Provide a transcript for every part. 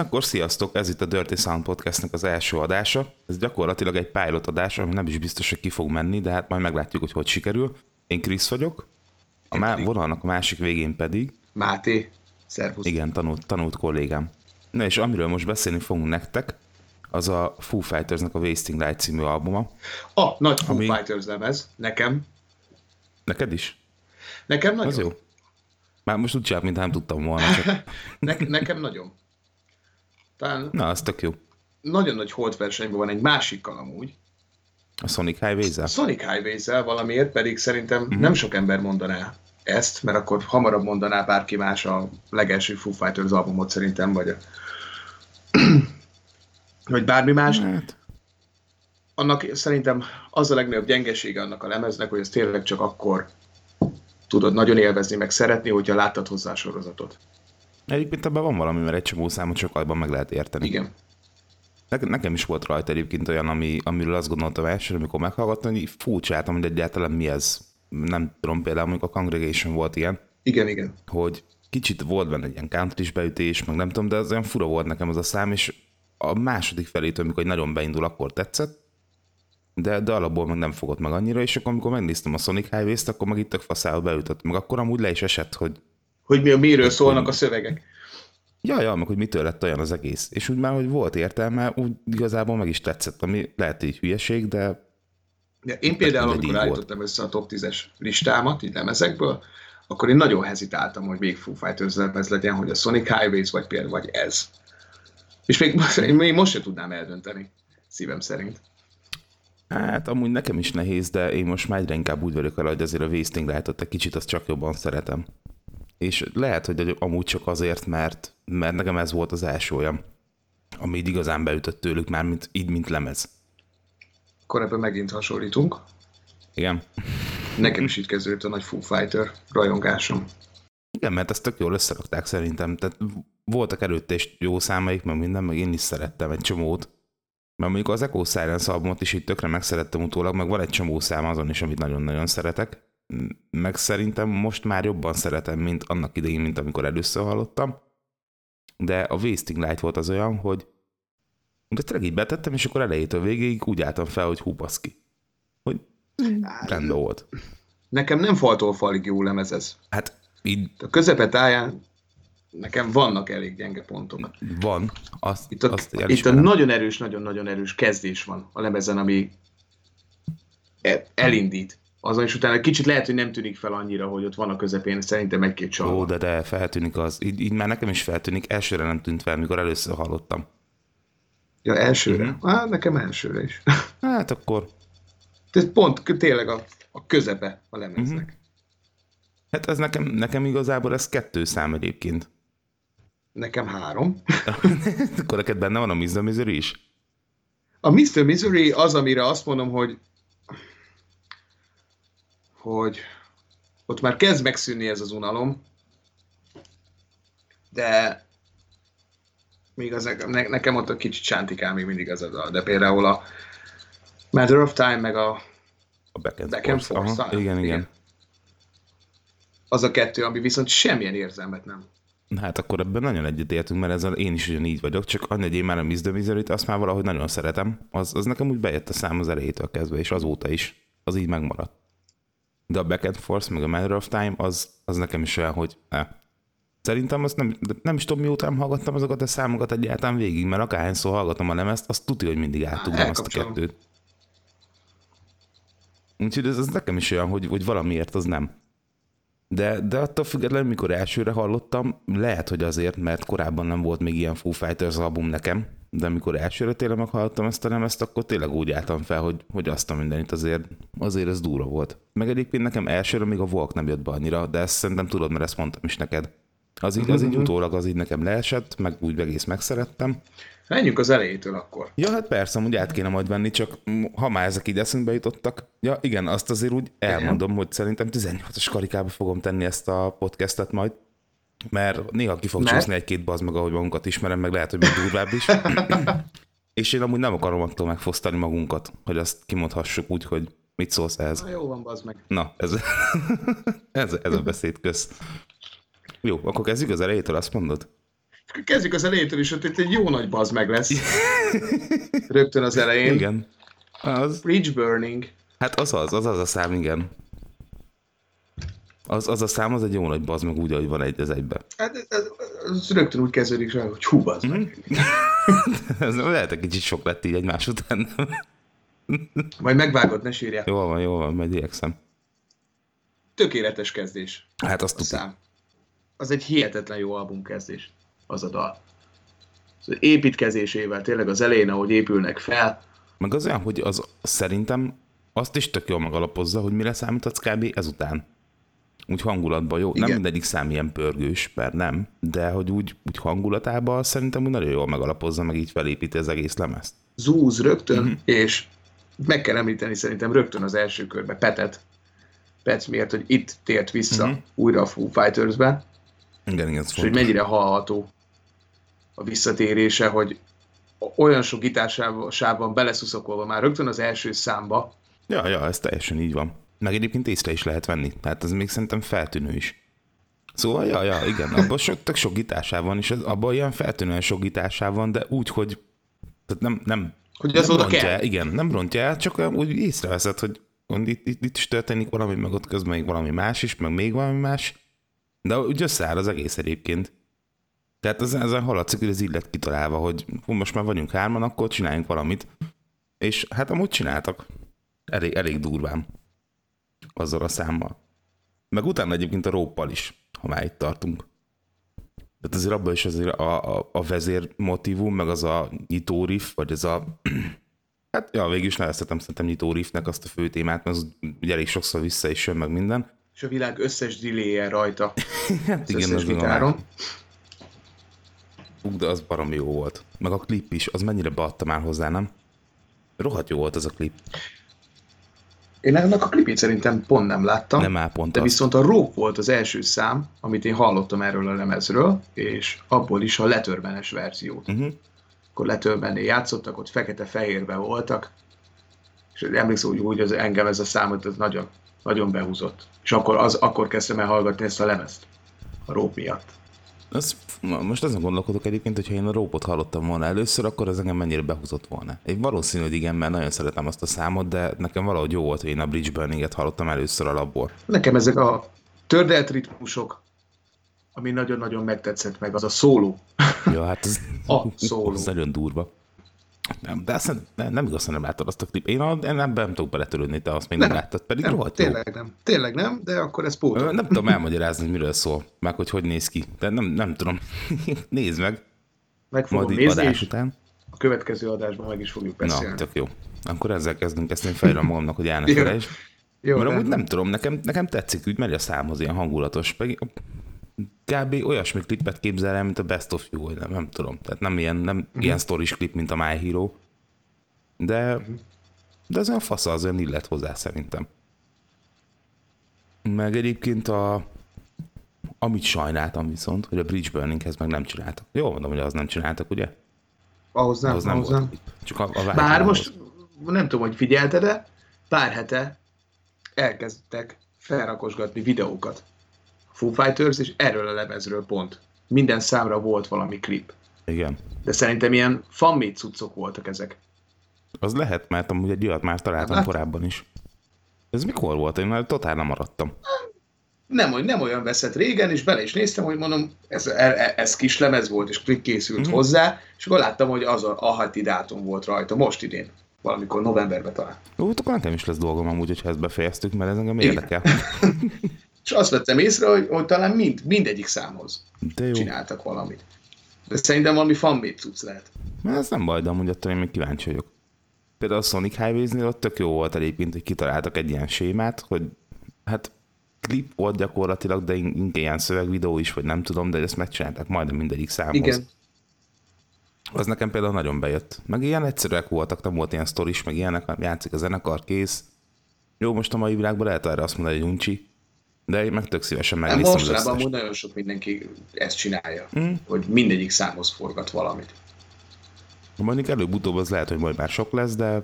Na akkor sziasztok, ez itt a Dirty Sound Podcastnek az első adása. Ez gyakorlatilag egy pilot adás, ami nem is biztos, hogy ki fog menni, de hát majd meglátjuk, hogy hogy sikerül. Én Krisz vagyok, a má- vonalnak a másik végén pedig, Máté, szervusz. igen, tanult, tanult kollégám. Na és amiről most beszélni fogunk nektek, az a Foo Fightersnek a Wasting Light című albuma. A nagy Foo Ami- Fighters lemez, nekem. Neked is? Nekem nagyon. Az jó. Már most úgy csinálok, mintha nem tudtam volna, csak Ne, nekem nagyon. Talán na, az tök jó. nagyon nagy holdversenyben van egy másikkal amúgy. A Sonic Highways-el? Sonic Highways-el valamiért pedig szerintem nem sok ember mondaná ezt, mert akkor hamarabb mondaná bárki más a legelső Foo Fighters albumot szerintem, vagy a... vagy bármi más. Hát, annak szerintem az a legnagyobb gyengesége annak a lemeznek, hogy ez tényleg csak akkor tudod nagyon élvezni, meg szeretni, hogyha láttad hozzá a sorozatot. Egyébként ebben van valami, mert egy csomó számot sokkal meg lehet érteni. Igen. Ne- Nekem is volt rajta egyébként olyan, ami, amiről azt gondoltam elsőre, amikor meghallgattam, hogy furcsáltam, hogy egyáltalán mi ez. Nem tudom, például amikor a Congregation volt ilyen, Igen, igen. hogy kicsit volt benne egy ilyen country beütés, meg nem tudom, de az olyan fura volt nekem az a szám, és a második felétől, amikor nagyon beindul, akkor tetszett, de, de alapból meg nem fogott meg annyira, és akkor amikor megnéztem a Sonic Highways-t, akkor meg itt tök faszába beütött, meg akkor amúgy le is esett, hogy Hogy mi, miről szólnak a szövegek. Ja, ja, meg hogy mitől lett olyan az egész. És úgy már, hogy volt értelme, úgy igazából meg is tetszett, ami lehet egy hülyeség, de Ja, én például, amikor így volt. állítottam össze a top 10-es listámat, így lemezekből, akkor én nagyon hezitáltam, hogy még Foo Fighters lemez legyen, hogy a Sonic Highways, vagy például, vagy ez. És még, most- még most se tudnám eldönteni, szívem szerint. hát amúgy nekem is nehéz, de én most már egyre inkább úgy vagyok vele, hogy azért a Wasting lehetett egy kicsit, azt csak jobban szeretem. És lehet, hogy amúgy csak azért, mert, mert nekem ez volt az első olyan, ami így igazán beütött tőlük már, mint, így, mint lemez. Akkor ebben megint hasonlítunk. Igen. Nekem is így kezdődött a nagy Foo Fighter rajongásom. Igen, mert ezt tök jól összerakták szerintem. Tehát voltak előtte is jó számaik, meg minden, meg én is szerettem egy csomót. Mert mondjuk az Echo Silence albumot is így tökre megszerettem utólag, meg van egy csomó szám azon is, amit nagyon-nagyon szeretek. Meg szerintem most már jobban szeretem, mint annak idején, mint amikor először hallottam. De a Wasting Light volt az olyan, hogy de tényleg így betettem, és akkor elejétől végéig úgy álltam fel, hogy hú, baszki. Hogy rendben volt. Nekem nem faltól falig jó lemez ez. Hát így A közepe táján nekem vannak elég gyenge pontok. van, azt, Itt a, azt itt a nagyon erős, nagyon-nagyon erős kezdés van a lemezen, ami e- elindít. Azon is utána kicsit lehet, hogy nem tűnik fel annyira, hogy ott van a közepén, szerintem egy-két Ó, sor. de de feltűnik az. Így, így már nekem is feltűnik. Elsőre nem tűnt fel, mikor először hallottam. Ja, elsőre? Mhm. Mm-hmm. Á, nekem elsőre is. Hát akkor, Ez pont tényleg a, a közepe a lemeznek. Mhm. hát ez nekem, nekem igazából ez kettő szám egyébként. Nekem három. akkor neked benne van a the Misery is? A Mr. Misery az, amire azt mondom, hogy hogy ott már kezd megszűnni ez az unalom, de még az, ne, nekem ott a kicsit sántikál még mindig az a dal, de például a Matter of Time, meg a A Back and, Back and Forth. Forth, Aha, igen, igen, Igen. az a kettő, ami viszont semmilyen érzelmet nem. Hát akkor ebben nagyon egyetértünk, mert ezzel én is ugyanígy vagyok, csak annyi, hogy én már a Miss the Misery-t azt már valahogy nagyon szeretem. Az, az nekem úgy bejött a szám az elejétől kezdve, és azóta is. Az így megmaradt. De a Back and Forth, meg a Matter of Time, az, az nekem is olyan, hogy eh. Szerintem azt nem, nem is tudom, mióta nem hallgattam azokat a számokat egyáltalán végig, mert akárhányszor hallgatom a lemezt, azt tudja, hogy mindig átugrom azt a kettőt. Úgyhogy ez, ez nekem is olyan, hogy, hogy valamiért az nem. De, de attól függetlenül, mikor elsőre hallottam, lehet, hogy azért, mert korábban nem volt még ilyen Foo Fighters album nekem, de amikor elsőre tényleg meghallottam ezt a lemezt, akkor tényleg úgy álltam fel, hogy, hogy azt a mindenit azért, azért ez durva volt. Meg egyébként nekem elsőre még a Volk nem jött be annyira, de ezt szerintem tudod, mert ezt mondtam is neked. Az így, az így utólag az így nekem leesett, meg úgy egész megszerettem. Menjünk az elejétől akkor. Ja, hát persze, amúgy át kéne majd venni, csak ha már ezek így eszünkbe jutottak, ja igen, azt azért úgy elmondom, hogy szerintem 18-as karikába fogom tenni ezt a podcastet majd, mert néha ki fog csúszni egy-két bazd meg, ahogy magunkat ismerem, meg lehet, hogy még durvább is. És én amúgy nem akarom attól megfosztani magunkat, hogy azt kimondhassuk úgy, hogy mit szólsz ehhez. Na, jó van, bazd meg. Na, ez, ez, ez a beszéd köz. Jó, akkor kezdjük az elejétől, azt mondod? Kezdjük az elejétől is, hogy itt egy jó nagy bazd meg lesz. Rögtön az elején. Igen. Az, Bridge burning. hát az az, az az a szám, igen. Az, az a szám, az egy jó nagy bazd meg úgy, ahogy van egy az egybe. Hát ez, ez, rögtön úgy kezdődik, hogy hú, bazd meg. Ez lehet egy kicsit sok lett így egymás után. Majd megvágod, ne sírjál. Jól van, jól van, majd igyekszem. Tökéletes kezdés. Hát azt szám. Az egy hihetetlen jó albumkezdés, az a dal. Az építkezésével, tényleg az elején, ahogy épülnek fel, Meg az olyan, hogy az szerintem azt is tök jól megalapozza, hogy mire számítatsz kb. ezután. Úgy hangulatban jó. Nem Igen. mindegyik szám ilyen pörgős, mert nem, de hogy úgy, úgy hangulatában szerintem úgy nagyon jól megalapozza, meg így felépíti az egész lemezt. zúz rögtön, Mhm. uh-huh. és meg kell említeni szerintem rögtön az első körbe Petet. Pet miért, hogy itt tért vissza Mhm. uh-huh. újra a Foo Fighters-be, Igen, igen, és hogy mennyire hallható a visszatérése, hogy olyan sok gitársávban beleszuszakolva már rögtön az első számba, Ja, ja, ez teljesen így van. Meg egyébként észre is lehet venni, tehát ez még szerintem feltűnő is. Szóval, ja, ja, igen, abban sok, tök sok gitársáv van, és az- abban ilyen feltűnően sok gitársáv van, de úgy, hogy tehát nem, nem, hogy az nem oda rontja kell. el, igen, nem rontja el, csak olyan úgy észreveszed, hogy itt, itt, itt is történik valami, meg ott közben még valami más is, meg még valami más, de úgy összeáll az egész egyébként. Tehát ezen, ezen hallatszik, hogy így lett kitalálva, hogy hú, most már vagyunk hárman, akkor csináljunk valamit. És hát amúgy csináltak. Elég, elég durván. Azzal a számmal. Meg utána egyébként a róppal is, ha már itt tartunk. Tehát azért abban is azért a, a, a vezér motivum, meg az a nyitó riff, vagy ez a... Hát ja, végül is nevezhetem szerintem nyitó riffnek azt a fő témát, mert az ugye elég sokszor vissza is jön, meg minden. És a világ összes delay rajta, Hát az igen, az gitáron. Fú, de az barom jó volt. Meg a klip is, az mennyire beadta már hozzá, nem? Rohadt jó volt az a klip. Én ennek a klipét szerintem pont nem láttam. Nem áll pont De az. viszont a Rope volt az első szám, amit én hallottam erről a lemezről, és abból is a letörbenes verziót. Uh-huh. Akkor letörbennél játszottak, ott fekete-fehérben voltak, és emlékszem, hogy úgy az engem ez a számot az nagyon, nagyon behúzott. És akkor, az, akkor kezdtem el hallgatni ezt a lemezt, a Rope miatt. Na, most azon gondolkodok egyébként, hogyha én a rópot hallottam volna először, akkor az engem mennyire behúzott volna. Én valószínű, hogy igen, mert nagyon szeretem azt a számot, de nekem valahogy jó volt, hogy én a Bridge Burning-et hallottam először alapból. Nekem ezek a tördelt ritmusok, ami nagyon-nagyon megtetszett meg, az a szóló. Ja, hát ez, A szóló. az nagyon durva. Nem, de azt nem, nem, nem igazán nem láttad azt a klip. Én, én nem, nem tudok beletörődni, te azt még nem, nem láttad, pedig Nem, rohadt jó. tényleg nem. Tényleg nem, de akkor ez pótol. Nem tudom elmagyarázni, hogy miről szól, meg hogy hogy néz ki. De nem, nem tudom. Nézd meg, Meg fogom majd nézni, adás után. a következő adásban meg is fogjuk beszélni. Na, tök jó. Akkor ezzel kezdünk, ezt én fejlem magamnak, hogy el ne Jó. Jó, Mert de- amúgy nem tudom, nekem, nekem tetszik, úgy megy a számhoz, ilyen hangulatos. Pedig kb. olyasmi klipet képzel el, mint a Best of You, nem, nem tudom. Tehát nem ilyen, nem uh-huh. ilyen stories klip, mint a My Hero. De, uh-huh. de az olyan fasz, az olyan illet hozzá szerintem. Meg egyébként a, amit sajnáltam viszont, hogy a Bridge Burninghez meg nem csináltak. Jó mondom, hogy az nem csináltak, ugye? ahhoz nem, az nem ahhoz volt. nem. Csak a, a Bár most nem tudom, hogy figyelted de pár hete elkezdtek felrakosgatni videókat. Foo Fighters, és erről a lemezről pont. Minden számra volt valami klip. Igen. De szerintem ilyen fanmade cuccok voltak ezek. Az lehet, mert amúgy egy olyat már találtam Hát- korábban is. Ez mikor volt? Én már totál nem maradtam. Nem, nem olyan veszett régen, és bele is néztem, hogy mondom, ez, ez, ez kis lemez volt, és klip készült Mhm. uh-huh. hozzá, és akkor láttam, hogy az a, a hati dátum volt rajta, most idén. Valamikor novemberben talán. Jó, akkor nekem is lesz dolgom amúgy, hogyha ezt befejeztük, mert ez engem érdekel. És azt vettem észre, hogy, hogy talán mind, mindegyik számhoz De jó. csináltak valamit. De szerintem valami fanmade cucc lehet. Na, Ez nem baj, de amúgy attól én még kíváncsi vagyok. Például a Sonic Highways-nél ott tök jó volt egyébként, hogy kitaláltak egy ilyen sémát, hogy hát klip volt gyakorlatilag, de in- inkább ilyen szövegvideó is, vagy nem tudom, de ezt megcsinálták majdnem mindegyik számhoz. Igen. Az nekem például nagyon bejött. Meg ilyen egyszerűek voltak, nem volt ilyen sztoris, meg ilyenek, játszik a zenekar, kész. Jó, most a mai világban lehet erre azt mondani, hogy uncsi, de én meg tök szívesen Nem, megnéztem az összes. amúgy nagyon sok mindenki ezt csinálja, Mm. hogy mindegyik számhoz forgat valamit. Mondjuk előbb-utóbb az lehet, hogy majd már sok lesz, de,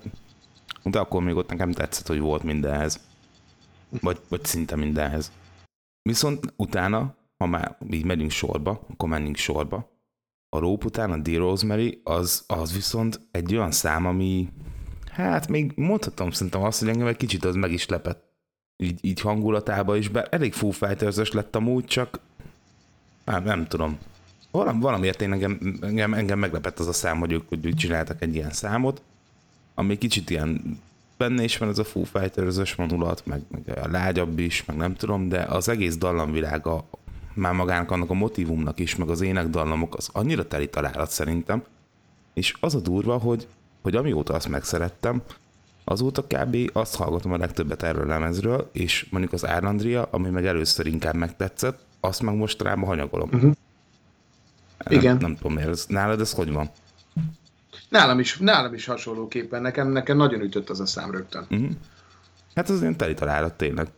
de akkor még ott nekem tetszett, hogy volt mindenhez. Vagy, vagy szinte mindenhez. Viszont utána, ha már így megyünk sorba, akkor menjünk sorba. A Rope után a Dear Rosemary, az, az viszont egy olyan szám, ami hát még mondhatom szerintem azt, hogy engem egy kicsit az meg is lepett. Így, így hangulatába is, bár elég Foo fighters lett amúgy, csak hát nem tudom. Valami, valamiért én engem, engem, engem meglepett az a szám, hogy ők, hogy ők csináltak egy ilyen számot, ami kicsit ilyen benne is van ez a Foo Fighters-ös vonulat, meg, meg a lágyabb is, meg nem tudom, de az egész dallamvilága már magának annak a motivumnak is, meg az énekdallamok, az annyira teli találat szerintem, és az a durva, hogy, hogy amióta azt megszerettem, azóta kb. azt hallgatom a legtöbbet erről a lemezről, és mondjuk az Árlandria, ami meg először inkább megtetszett, azt meg most rám hanyagolom. Uh-huh. Nem, Igen. Nem tudom miért. Ez, nálad ez hogy van? Nálam is, nálam is hasonlóképpen. Nekem, nekem nagyon ütött az a szám rögtön. Uh-huh. Hát az ilyen teli találat tényleg.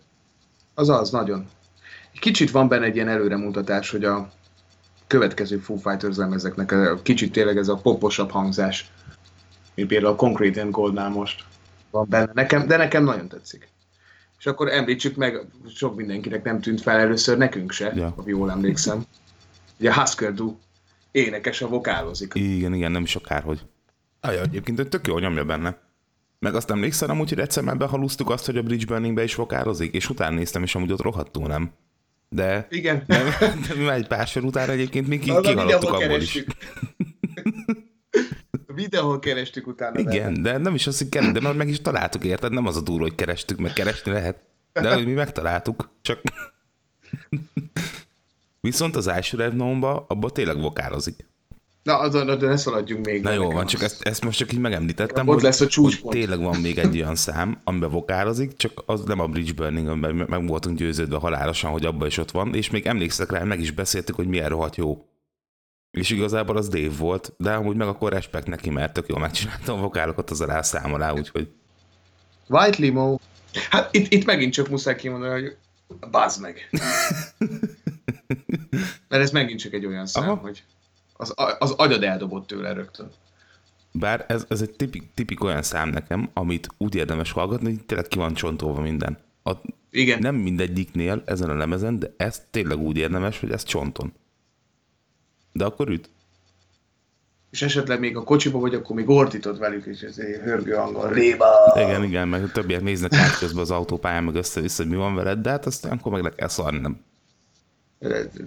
Az az, nagyon. Kicsit van benne egy ilyen előremutatás, hogy a következő Foo Fighters lemezeknek kicsit tényleg ez a poposabb hangzás, mint például a Concrete and Goldnál most van benne. Nekem, de nekem nagyon tetszik. És akkor említsük meg, sok mindenkinek nem tűnt fel először, nekünk se, Ja. ha jól emlékszem. Ugye Husker Du énekes a vokálozik. Igen, igen, nem is akárhogy. Ajaj, egyébként tök jól nyomja benne. Meg azt emlékszel amúgy, hogy egyszer már behalúztuk azt, hogy a Bridge Burningbe is vokározik, és utána néztem, és amúgy ott rohadtul nem. De, Igen. de, de mi már egy pár sor után egyébként még ki, Az a kihalottuk abból is. kerestük. Videóhol kerestük utána. Igen, de nem is azt, hogy keresünk, de már meg is találtuk, érted? Nem az a durva, hogy kerestük, meg keresni lehet. De hogy mi megtaláltuk, csak... Viszont az első Revnomba, abban tényleg vokározik. Na, azon, de ne szaladjunk még. Na jó, van, csak ezt, ezt most csak így megemlítettem, Ott hogy, lesz a hogy csúcspont. tényleg van még egy olyan szám, amiben vokározik, csak az nem a Bridge Burning, amiben meg voltunk győződve halálosan, hogy abban is ott van, és még emlékszek rá, meg is beszéltük, hogy milyen rohadt jó. És igazából az Dave volt, de amúgy meg akkor respekt neki, mert tök jól megcsináltam a vokálokat az alá szám alá, úgyhogy White Limo. Hát itt, itt megint csak muszáj kimondani, hogy bazd meg. Mert ez megint csak egy olyan szám, Aha. hogy az, az agyad eldobott tőle rögtön. Bár ez, ez egy tipik, tipik olyan szám nekem, amit úgy érdemes hallgatni, hogy tényleg ki van csontolva minden. A, Igen. nem mindegyiknél ezen a lemezen, de ez tényleg úgy érdemes, hogy ez csonton. De akkor üt. És esetleg még a kocsiba vagy, akkor még ordítod velük, és ez egy hörgő hangon. Réba! Igen, igen, meg a többiek néznek át közben az autópályán, meg össze-vissza, hogy mi van veled, de hát aztán akkor meg le kell szarni, nem.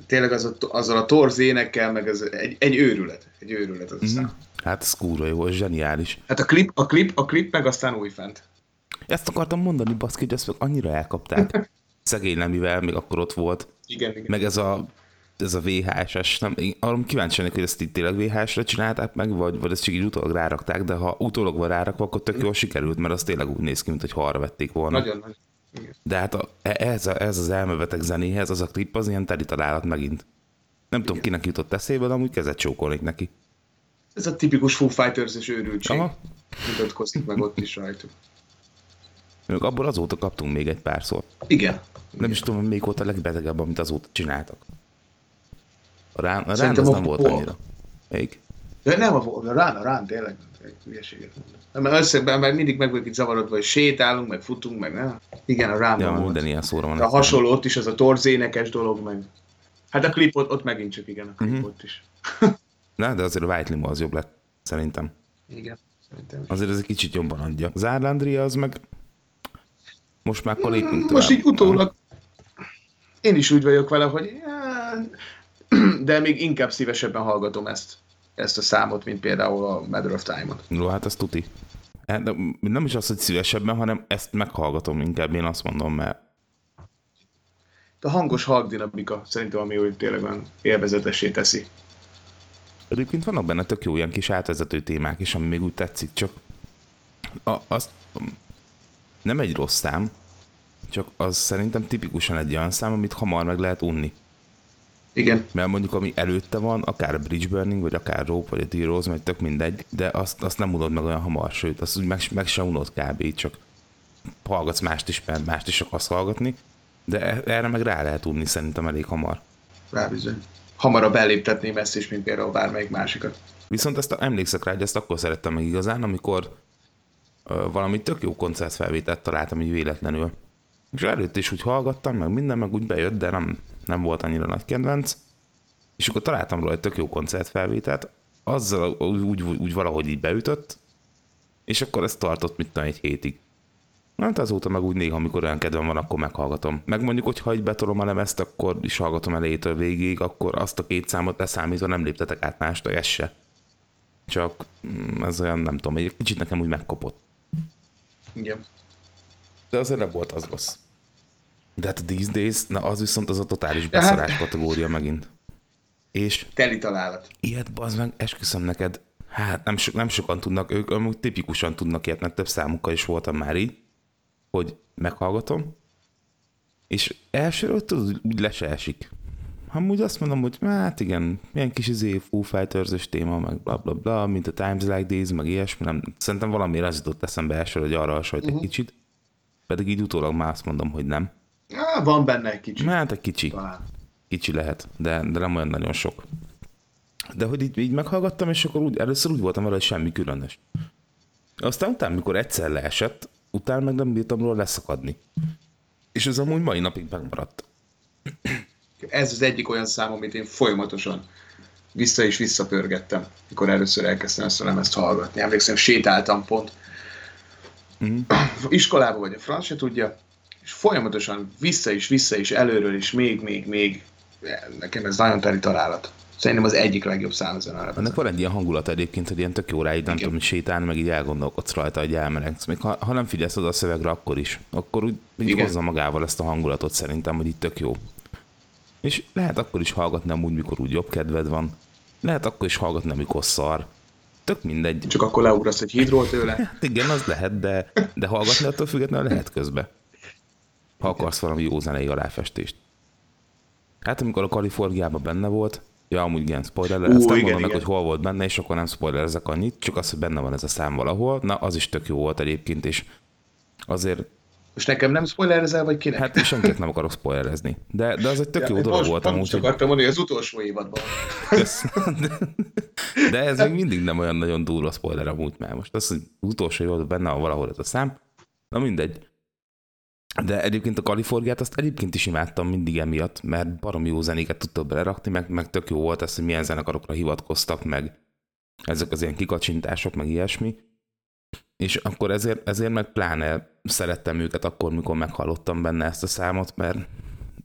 Tényleg az a, azzal a torz énekkel, meg ez egy, egy őrület. Egy őrület az a szám. Hát ez kurva jó, ez zseniális. Hát a klip, a klip, a klip meg aztán újfent. Ezt akartam mondani, baszki, hogy ezt meg annyira elkapták. Szegény Lemivel még akkor ott volt. Igen, igen. Meg ez a, ez a VHS-es, nem, én arra kíváncsi lennék, hogy ezt itt tényleg VHS-re csinálták meg, vagy, vagy ezt csak így utólag rárakták, de ha utólag van rárakva, akkor tök jól sikerült, mert az tényleg úgy néz ki, mint hogy ha arra vették volna. Nagyon nagy. Igen. De hát a, ez, a, ez az elmevetek zenéhez, az a klip, az ilyen teli találat megint. Nem tudom, kinek jutott eszébe, de amúgy kezet csókolnék neki. Ez a tipikus Foo Fighters-es őrültség. Aha. Mutatkozik meg ott is rajtuk. Még abból azóta kaptunk még egy párszor. Igen. Nem is tudom, melyik volt a legbetegebb, amit azóta csináltak. A rán, a rán az nem volt Paul. annyira. Melyik? De nem a, a rán, a rán tényleg egy hülyeséget mondom. Nem, Mert összeben, mert mindig meg vagyok itt zavarodva, hogy sétálunk, meg futunk, meg nem. Igen, a rán Ja, minden ilyen szóra van. De a hasonló ott is az a torzénekes dolog, meg... Hát a klip ott, megint csak igen, a klip Mhm. ott is. Na, de azért a White Limo az jobb lett, szerintem. Igen, szerintem is. Azért ez egy kicsit jobban adja. Az Árlandria az meg... Most már akkor lépünk tovább. Most így utólag én is úgy vagyok vele, hogy já, de még inkább szívesebben hallgatom ezt, ezt a számot, mint például a Matter of Time-ot. Jó, hát az tuti. Hát, nem is az, hogy szívesebben, hanem ezt meghallgatom inkább, én azt mondom, mert A hangos hangdinamika szerintem, ami úgy tényleg olyan élvezetessé teszi. Egyébként vannak benne tök jó ilyen kis átvezető témák is, ami még úgy tetszik, csak a, az nem egy rossz szám, csak az szerintem tipikusan egy olyan szám, amit hamar meg lehet unni. Igen, Mert mondjuk ami előtte van, akár a Bridge Burning, vagy akár Rope, vagy a T-Rose, vagy tök mindegy, de azt, azt nem unod meg olyan hamar, sőt, azt úgy meg, meg sem unod kb. Csak hallgatsz mást is, mert mást is akarsz hallgatni, de e- erre meg rá lehet unni szerintem elég hamar. rá bizony. Hamarabb elléptetném ezt is, mint például bármelyik másikat. Viszont ezt emlékszek rá, hogy ezt akkor szerettem meg igazán, amikor ö, valami tök jó koncertfelvételt találtam így véletlenül. És előtt is úgy hallgattam, meg minden, meg úgy bejött, de nem, nem volt annyira nagy kedvenc. és akkor találtam róla egy tök jó koncertfelvételt, azzal úgy, úgy, úgy valahogy így beütött, és akkor ez tartott, mit tudom, egy hétig. Hát azóta meg úgy néha, amikor olyan kedvem van, akkor meghallgatom. Meg mondjuk, hogy ha egy betolom a lemezt, akkor is hallgatom elejétől végig, akkor azt a két számot leszámítva nem léptetek át mást, ez se. Csak mm, ez olyan, nem tudom, egy kicsit nekem úgy megkopott. Igen. De azért nem volt az rossz. De hát a These Days, na az viszont az a totális beszarás kategória megint. És Teli találat. ilyet, bazd meg, esküszöm neked, hát nem, so, nem sokan tudnak, ők amúgy tipikusan tudnak ilyet, mert több számukkal is voltam már így, hogy meghallgatom, és elsőről tudod, úgy le se esik. Amúgy azt mondom, hogy hát igen, milyen kis izé Foo fighters téma, meg bla bla bla, mint a Times Like These, meg ilyesmi, nem, szerintem valami az jutott eszembe elsőre, hogy arra hasonlít uh-huh. egy kicsit, pedig így utólag már azt mondom, hogy nem. Á, van benne egy kicsit. Hát egy kicsi, Talán. kicsi lehet, de, de nem olyan nagyon sok. De hogy így, így meghallgattam, és akkor úgy, először úgy voltam vele, hogy semmi különös. Aztán utána, mikor egyszer leesett, utána meg nem bírtam róla leszakadni. És ez amúgy mai napig megmaradt. Ez az egyik olyan szám, amit én folyamatosan vissza és visszapörgettem, mikor először elkezdtem ezt a lemezt hallgatni. Emlékszem, sétáltam pont. Mhm. Iskolába vagy a franc se tudja, és folyamatosan vissza és vissza és előről is még, még, még. Nekem ez nagyon teli találat. Szerintem az egyik legjobb a Ennek van egy ilyen hangulat egyébként, hogy ilyen tök jó rá, így nem tudom, hogy sétálni, meg így elgondolkodsz rajta, hogy elmelegsz. Még ha, ha nem figyelsz oda a szövegre, akkor is. Akkor úgy így Igen. hozza magával ezt a hangulatot szerintem, hogy itt tök jó. És lehet akkor is hallgatni amúgy, mikor úgy jobb kedved van. Lehet akkor is hallgatni, amikor szar. Tök mindegy. Csak akkor leugrasz egy hídról tőle. Hát igen, az lehet, de, de hallgatni attól függetlenül lehet közbe. Ha akarsz valami jó zenei aláfestést. Hát amikor a Kaliforniában benne volt, ja amúgy igen, spoiler, Ú, ezt nem igen, mondom meg, hogy hol volt benne, és akkor nem spoilerezek annyit, csak az, hogy benne van ez a szám valahol, na az is tök jó volt egyébként, és azért, Most nekem nem spoilerezel, vagy kinek? hát senkinek nem akarok spoilerezni, de, de az egy tök jó Ja, dolog most volt csak hogy akartam mondani, hogy az utolsó évadban. De ez még mindig nem olyan nagyon durva spoiler amúgy, mert most az, hogy az utolsó évadban benne van valahol ez a szám, na mindegy. De egyébként a Kaliforniát azt egyébként is imádtam mindig emiatt, mert baromi jó zenéket tudtak belerakni, meg, meg tök jó volt ez, hogy milyen zenekarokra hivatkoztak, meg ezek az ilyen kikacsintások, meg ilyesmi. És akkor ezért, ezért meg pláne szerettem őket akkor, mikor meghallottam benne ezt a számot, mert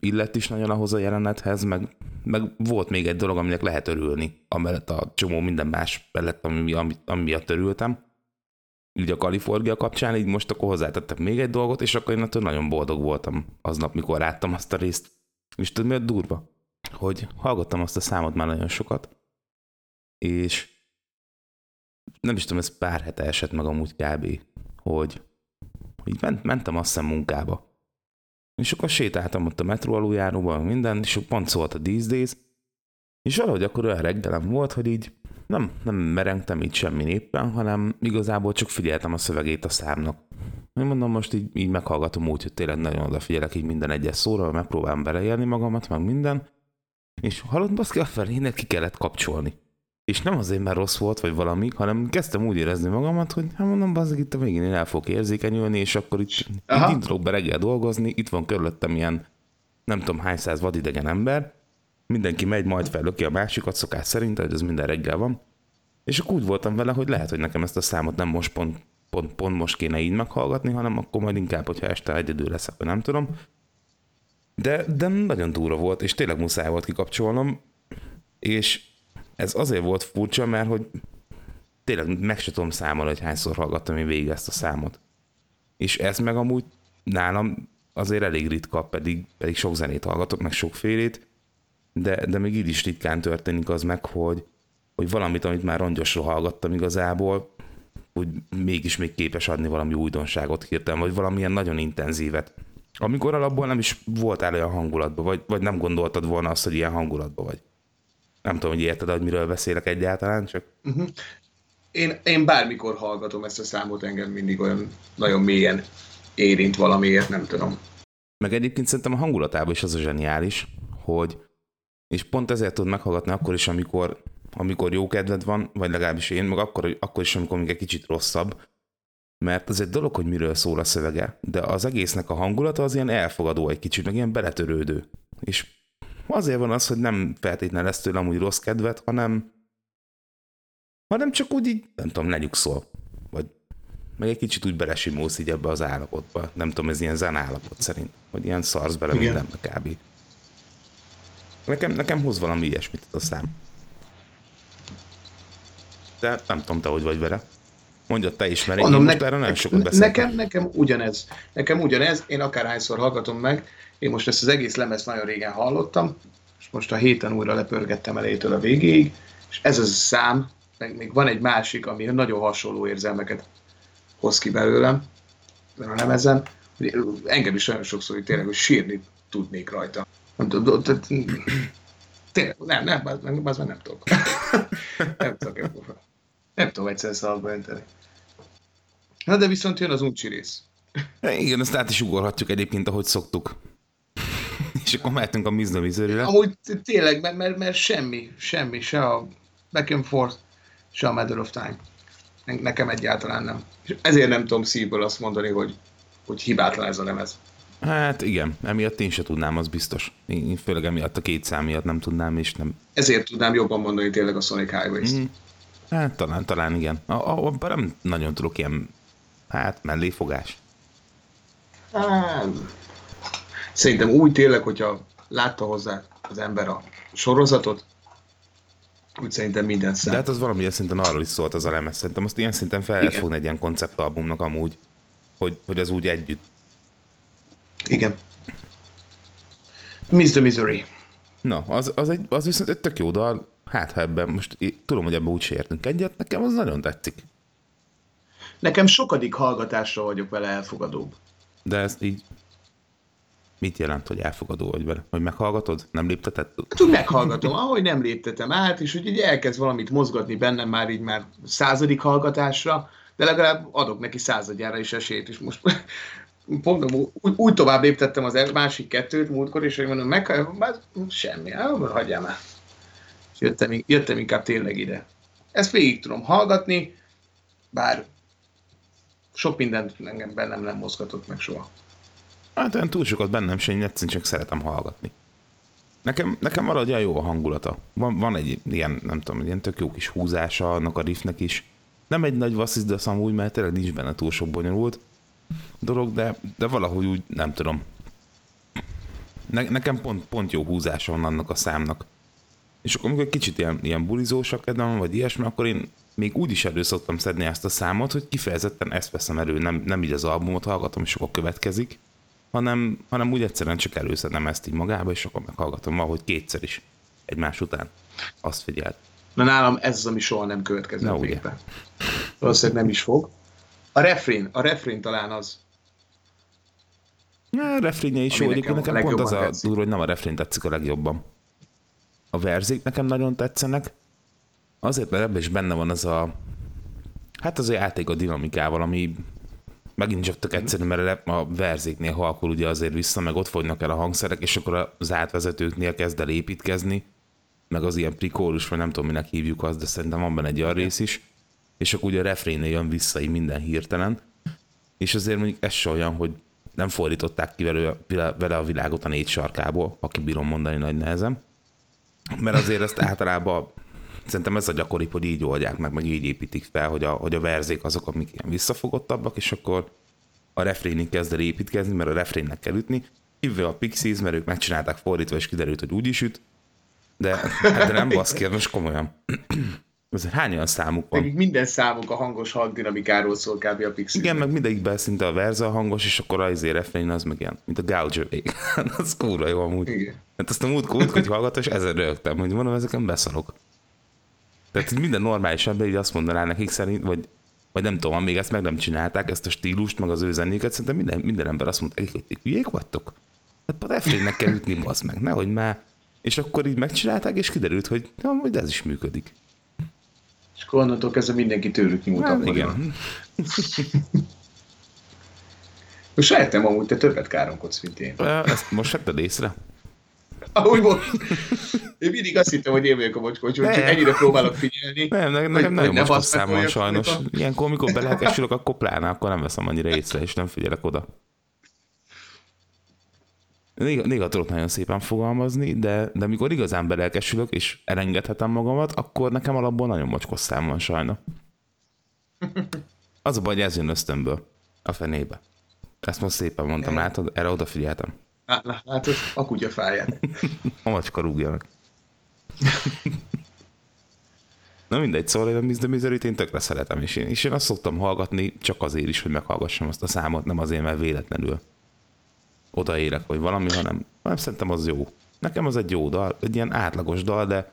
illett is nagyon ahhoz a jelenethez, meg, meg volt még egy dolog, aminek lehet örülni, amellett a csomó minden más mellett, ami, ami, ami miatt örültem. Így a Kalifornia kapcsán, így most akkor hozzátettek még egy dolgot, és akkor én attól nagyon boldog voltam aznap, mikor láttam azt a részt. És tudod, mi a durva? Hogy hallgattam azt a számot már nagyon sokat, és nem is tudom, ez pár hete esett meg amúgy kb., hogy így ment, mentem azt hiszem munkába. És akkor sétáltam ott a metró aluljáróban, minden, és pont szólt a These Days, és valahogy akkor olyan reggelem volt, hogy így nem, nem merengtem így semmi éppen, hanem igazából csak figyeltem a szövegét a számnak. Én mondom, most így, így meghallgatom úgy, hogy tényleg nagyon odafigyelek így minden egyes szóra, megpróbálom beleélni magamat, meg minden. És hallott baszki, a felének ki kellett kapcsolni. És nem azért, mert rossz volt, vagy valami, hanem kezdtem úgy érezni magamat, hogy hát mondom, bazdmeg itt a végén én el fogok érzékenyülni, és akkor itt, itt be reggel dolgozni, itt van körülöttem ilyen nem tudom hány száz vadidegen ember, mindenki megy, majd fellöki a másikat szokás szerint, hogy ez minden reggel van. És akkor úgy voltam vele, hogy lehet, hogy nekem ezt a számot nem most pont, pont, pont most kéne így meghallgatni, hanem akkor majd inkább, hogyha este egyedül leszek, vagy nem tudom. De, de nagyon durva volt, és tényleg muszáj volt kikapcsolnom, és ez azért volt furcsa, mert hogy tényleg meg se tudom számolni, hogy hányszor hallgattam én végig ezt a számot. És ez meg amúgy nálam azért elég ritka, pedig, pedig sok zenét hallgatok, meg sokfélét, de, de még így is ritkán történik az meg, hogy, hogy valamit, amit már rongyosról hallgattam igazából, hogy mégis még képes adni valami újdonságot hirtelen, vagy valamilyen nagyon intenzívet. Amikor alapból nem is voltál olyan hangulatban, vagy, vagy nem gondoltad volna azt, hogy ilyen hangulatban vagy. Nem tudom, hogy érted, hogy miről beszélek egyáltalán, csak Én, én bármikor hallgatom ezt a számot, engem mindig olyan nagyon mélyen érint valamiért, nem tudom. Meg egyébként szerintem a hangulatában is az a zseniális, hogy és pont ezért tud meghallgatni akkor is, amikor, amikor jó kedved van, vagy legalábbis én, meg akkor, akkor is, amikor még egy kicsit rosszabb, mert az egy dolog, hogy miről szól a szövege, de az egésznek a hangulata az ilyen elfogadó egy kicsit, meg ilyen beletörődő. És azért van az, hogy nem feltétlenül lesz tőle amúgy rossz kedvet, hanem hanem csak úgy így, nem tudom, lenyugszol. Vagy meg egy kicsit úgy belesimulsz így ebbe az állapotba. Nem tudom, ez ilyen zen állapot szerint. Hogy ilyen szarsz bele Igen. mindenbe kb. Nekem, nekem hoz valami ilyesmit a szám. De nem tudom, te hogy vagy vele. Mondja te is, mert én Mondom, most ne, erre nagyon sokat beszéltem. nekem, nekem ugyanez. Nekem ugyanez. Én akárhányszor hallgatom meg. Én most ezt az egész lemezt nagyon régen hallottam, és most a héten újra lepörgettem elejétől a végéig, és ez az a szám, meg még van egy másik, ami nagyon hasonló érzelmeket hoz ki belőlem, a lemezen, engem is nagyon sokszor, hogy tényleg, hogy sírni tudnék rajta. Nem tényleg, nem, nem, az meg, az meg nem tudok. nem tudok, nem tudom egyszer szalba önteni. Na de viszont jön az uncsi rész. Igen, ezt át is ugorhatjuk egyébként, ahogy szoktuk. És akkor mehetünk a Mizna Misery-re. Amúgy tényleg, mert, mert, mert semmi, semmi, se a Back and Forth, se a Matter of Time. Ne- Nekem egyáltalán nem. És ezért nem tudom szívből azt mondani, hogy, hogy hibátlan ez a lemez. Hát igen, emiatt én se tudnám, az biztos. Én főleg emiatt a két szám miatt nem tudnám, és nem... Ezért tudnám jobban mondani tényleg a Sonic Highways-t. Mm. Hát talán, talán igen. A- a- Abban nem nagyon tudok ilyen, hát melléfogás. Hát, Szerintem úgy tényleg, hogyha látta hozzá az ember a sorozatot, úgy szerintem minden szám. De hát az valamilyen szinten arról is szólt az a lemez. Szerintem azt ilyen szinten fel lehet fogni egy ilyen konceptalbumnak amúgy, hogy, hogy az úgy együtt. Igen. Miss the Misery. Na, az, az, egy, az viszont egy tök jó dal. Hát ha ebben most tudom, hogy ebben úgy értünk egyet, nekem az nagyon tetszik. Nekem sokadik hallgatásra vagyok vele elfogadóbb. De ezt így mit jelent, hogy elfogadó vagy vele? Hogy meghallgatod? Nem lépteted? Hát úgy meghallgatom, ahogy nem léptetem át, és hogy így elkezd valamit mozgatni bennem már így már századik hallgatásra, de legalább adok neki századjára is esélyt, és most pont úgy, úgy tovább léptettem az el- másik kettőt múltkor, és hogy mondom, meg, már semmi, ah, hagyjál már. Jöttem, jöttem inkább tényleg ide. Ezt végig tudom hallgatni, bár sok mindent engem bennem nem mozgatott meg soha. Hát olyan túl sokat bennem se, én egyszerűen csak szeretem hallgatni. Nekem, nekem olyan jó a hangulata. Van, van egy ilyen, nem tudom, ilyen tök jó kis húzása annak a riffnek is. Nem egy nagy vasszizdasz amúgy, mert tényleg nincs benne túl sok bonyolult dolog, de, de valahogy úgy, nem tudom. Ne, nekem pont, pont jó húzása van annak a számnak. És akkor amikor kicsit ilyen, ilyen bulizósak kedvem, vagy ilyesmi, akkor én még úgy is elő szoktam szedni ezt a számot, hogy kifejezetten ezt veszem elő, nem, nem így az albumot hallgatom, és akkor következik, hanem, hanem úgy egyszerűen csak előszedem ezt így magába, és akkor meghallgatom valahogy kétszer is egymás után. Azt figyelt. Na nálam ez az, ami soha nem következett Na, végbe. Valószínűleg nem is fog. A refrén, a refrén talán az. Ja, a refrénje is jó, nekem nekem, pont az legjobban a tetszik. durva, hogy nem a refrén tetszik a legjobban. A verzék nekem nagyon tetszenek, azért, mert ebben is benne van az a, hát az a játék a dinamikával, ami megint csak tök egyszerű, mert a verzéknél halkul ugye azért vissza, meg ott fogynak el a hangszerek, és akkor az átvezetőknél kezd el építkezni, meg az ilyen prikórus, vagy nem tudom, minek hívjuk azt, de szerintem van benne egy olyan rész is, és akkor ugye a refrénnél jön vissza így minden hirtelen, és azért mondjuk ez se olyan, hogy nem fordították ki vele, a világot a négy sarkából, aki bírom mondani nagy nehezem. Mert azért ezt általában szerintem ez a gyakoribb, hogy így oldják meg, meg így építik fel, hogy a, hogy a verzék azok, amik ilyen visszafogottabbak, és akkor a refrénig kezd el építkezni, mert a refrénnek kell ütni. Hívve a Pixies, mert ők megcsinálták fordítva, és kiderült, hogy úgy is üt. De, hát de nem baszki, most komolyan. Ez hány olyan számuk van? Nekik minden számuk a hangos hangdinamikáról szól kb. a Pixie. Igen, meg mindegyikben szinte a verze a hangos, és akkor az izé refrén az meg ilyen, mint a gouge Az kurva jó amúgy. Igen. Hát azt a múltkor, múltkor hogy hallgattam, és ezer rögtem, hogy mondom, ezeken beszarok. Tehát minden normális ember így azt mondaná nekik szerint, vagy, vagy nem tudom, még ezt meg nem csinálták, ezt a stílust, meg az ő zenéket, szerintem minden, minden ember azt mondta, hogy ti hülyék vagytok. Hát a refrénnek kell ütni, bazd meg, nehogy már. És akkor így megcsinálták, és kiderült, hogy na, hogy ez is működik. Akkor onnantól kezdve mindenki tőlük nyúlt Hát, igen. Most sejtem amúgy, te többet káromkodsz, mint én. Ezt most vetted észre? Ahogy most. Én mindig azt hittem, hogy én vagyok a mocskos, hogy csak ennyire próbálok figyelni. Nem, nekem, Hogy- nekem nagyon hogy ne most basz meg szám van olyat, sajnos. Ilyenkor, amikor belelkesülök, akkor pláne, akkor nem veszem annyira észre, és nem figyelek oda. Néha, néha tudok nagyon szépen fogalmazni, de, de amikor igazán belelkesülök, és elengedhetem magamat, akkor nekem alapból nagyon mocskos szám van sajna. Az a baj, hogy ez jön ösztönből. A fenébe. Ezt most szépen mondtam, látod? Erre odafigyeltem. Lá- Látod, a kutya fáját. A macska rúgja meg. Na mindegy, szóval én a Miss the Misery-t én tökre szeretem, és én, és én azt szoktam hallgatni csak azért is, hogy meghallgassam azt a számot, nem azért, mert véletlenül odaérek, vagy valami, hanem, hanem szerintem az jó. Nekem az egy jó dal, egy ilyen átlagos dal, de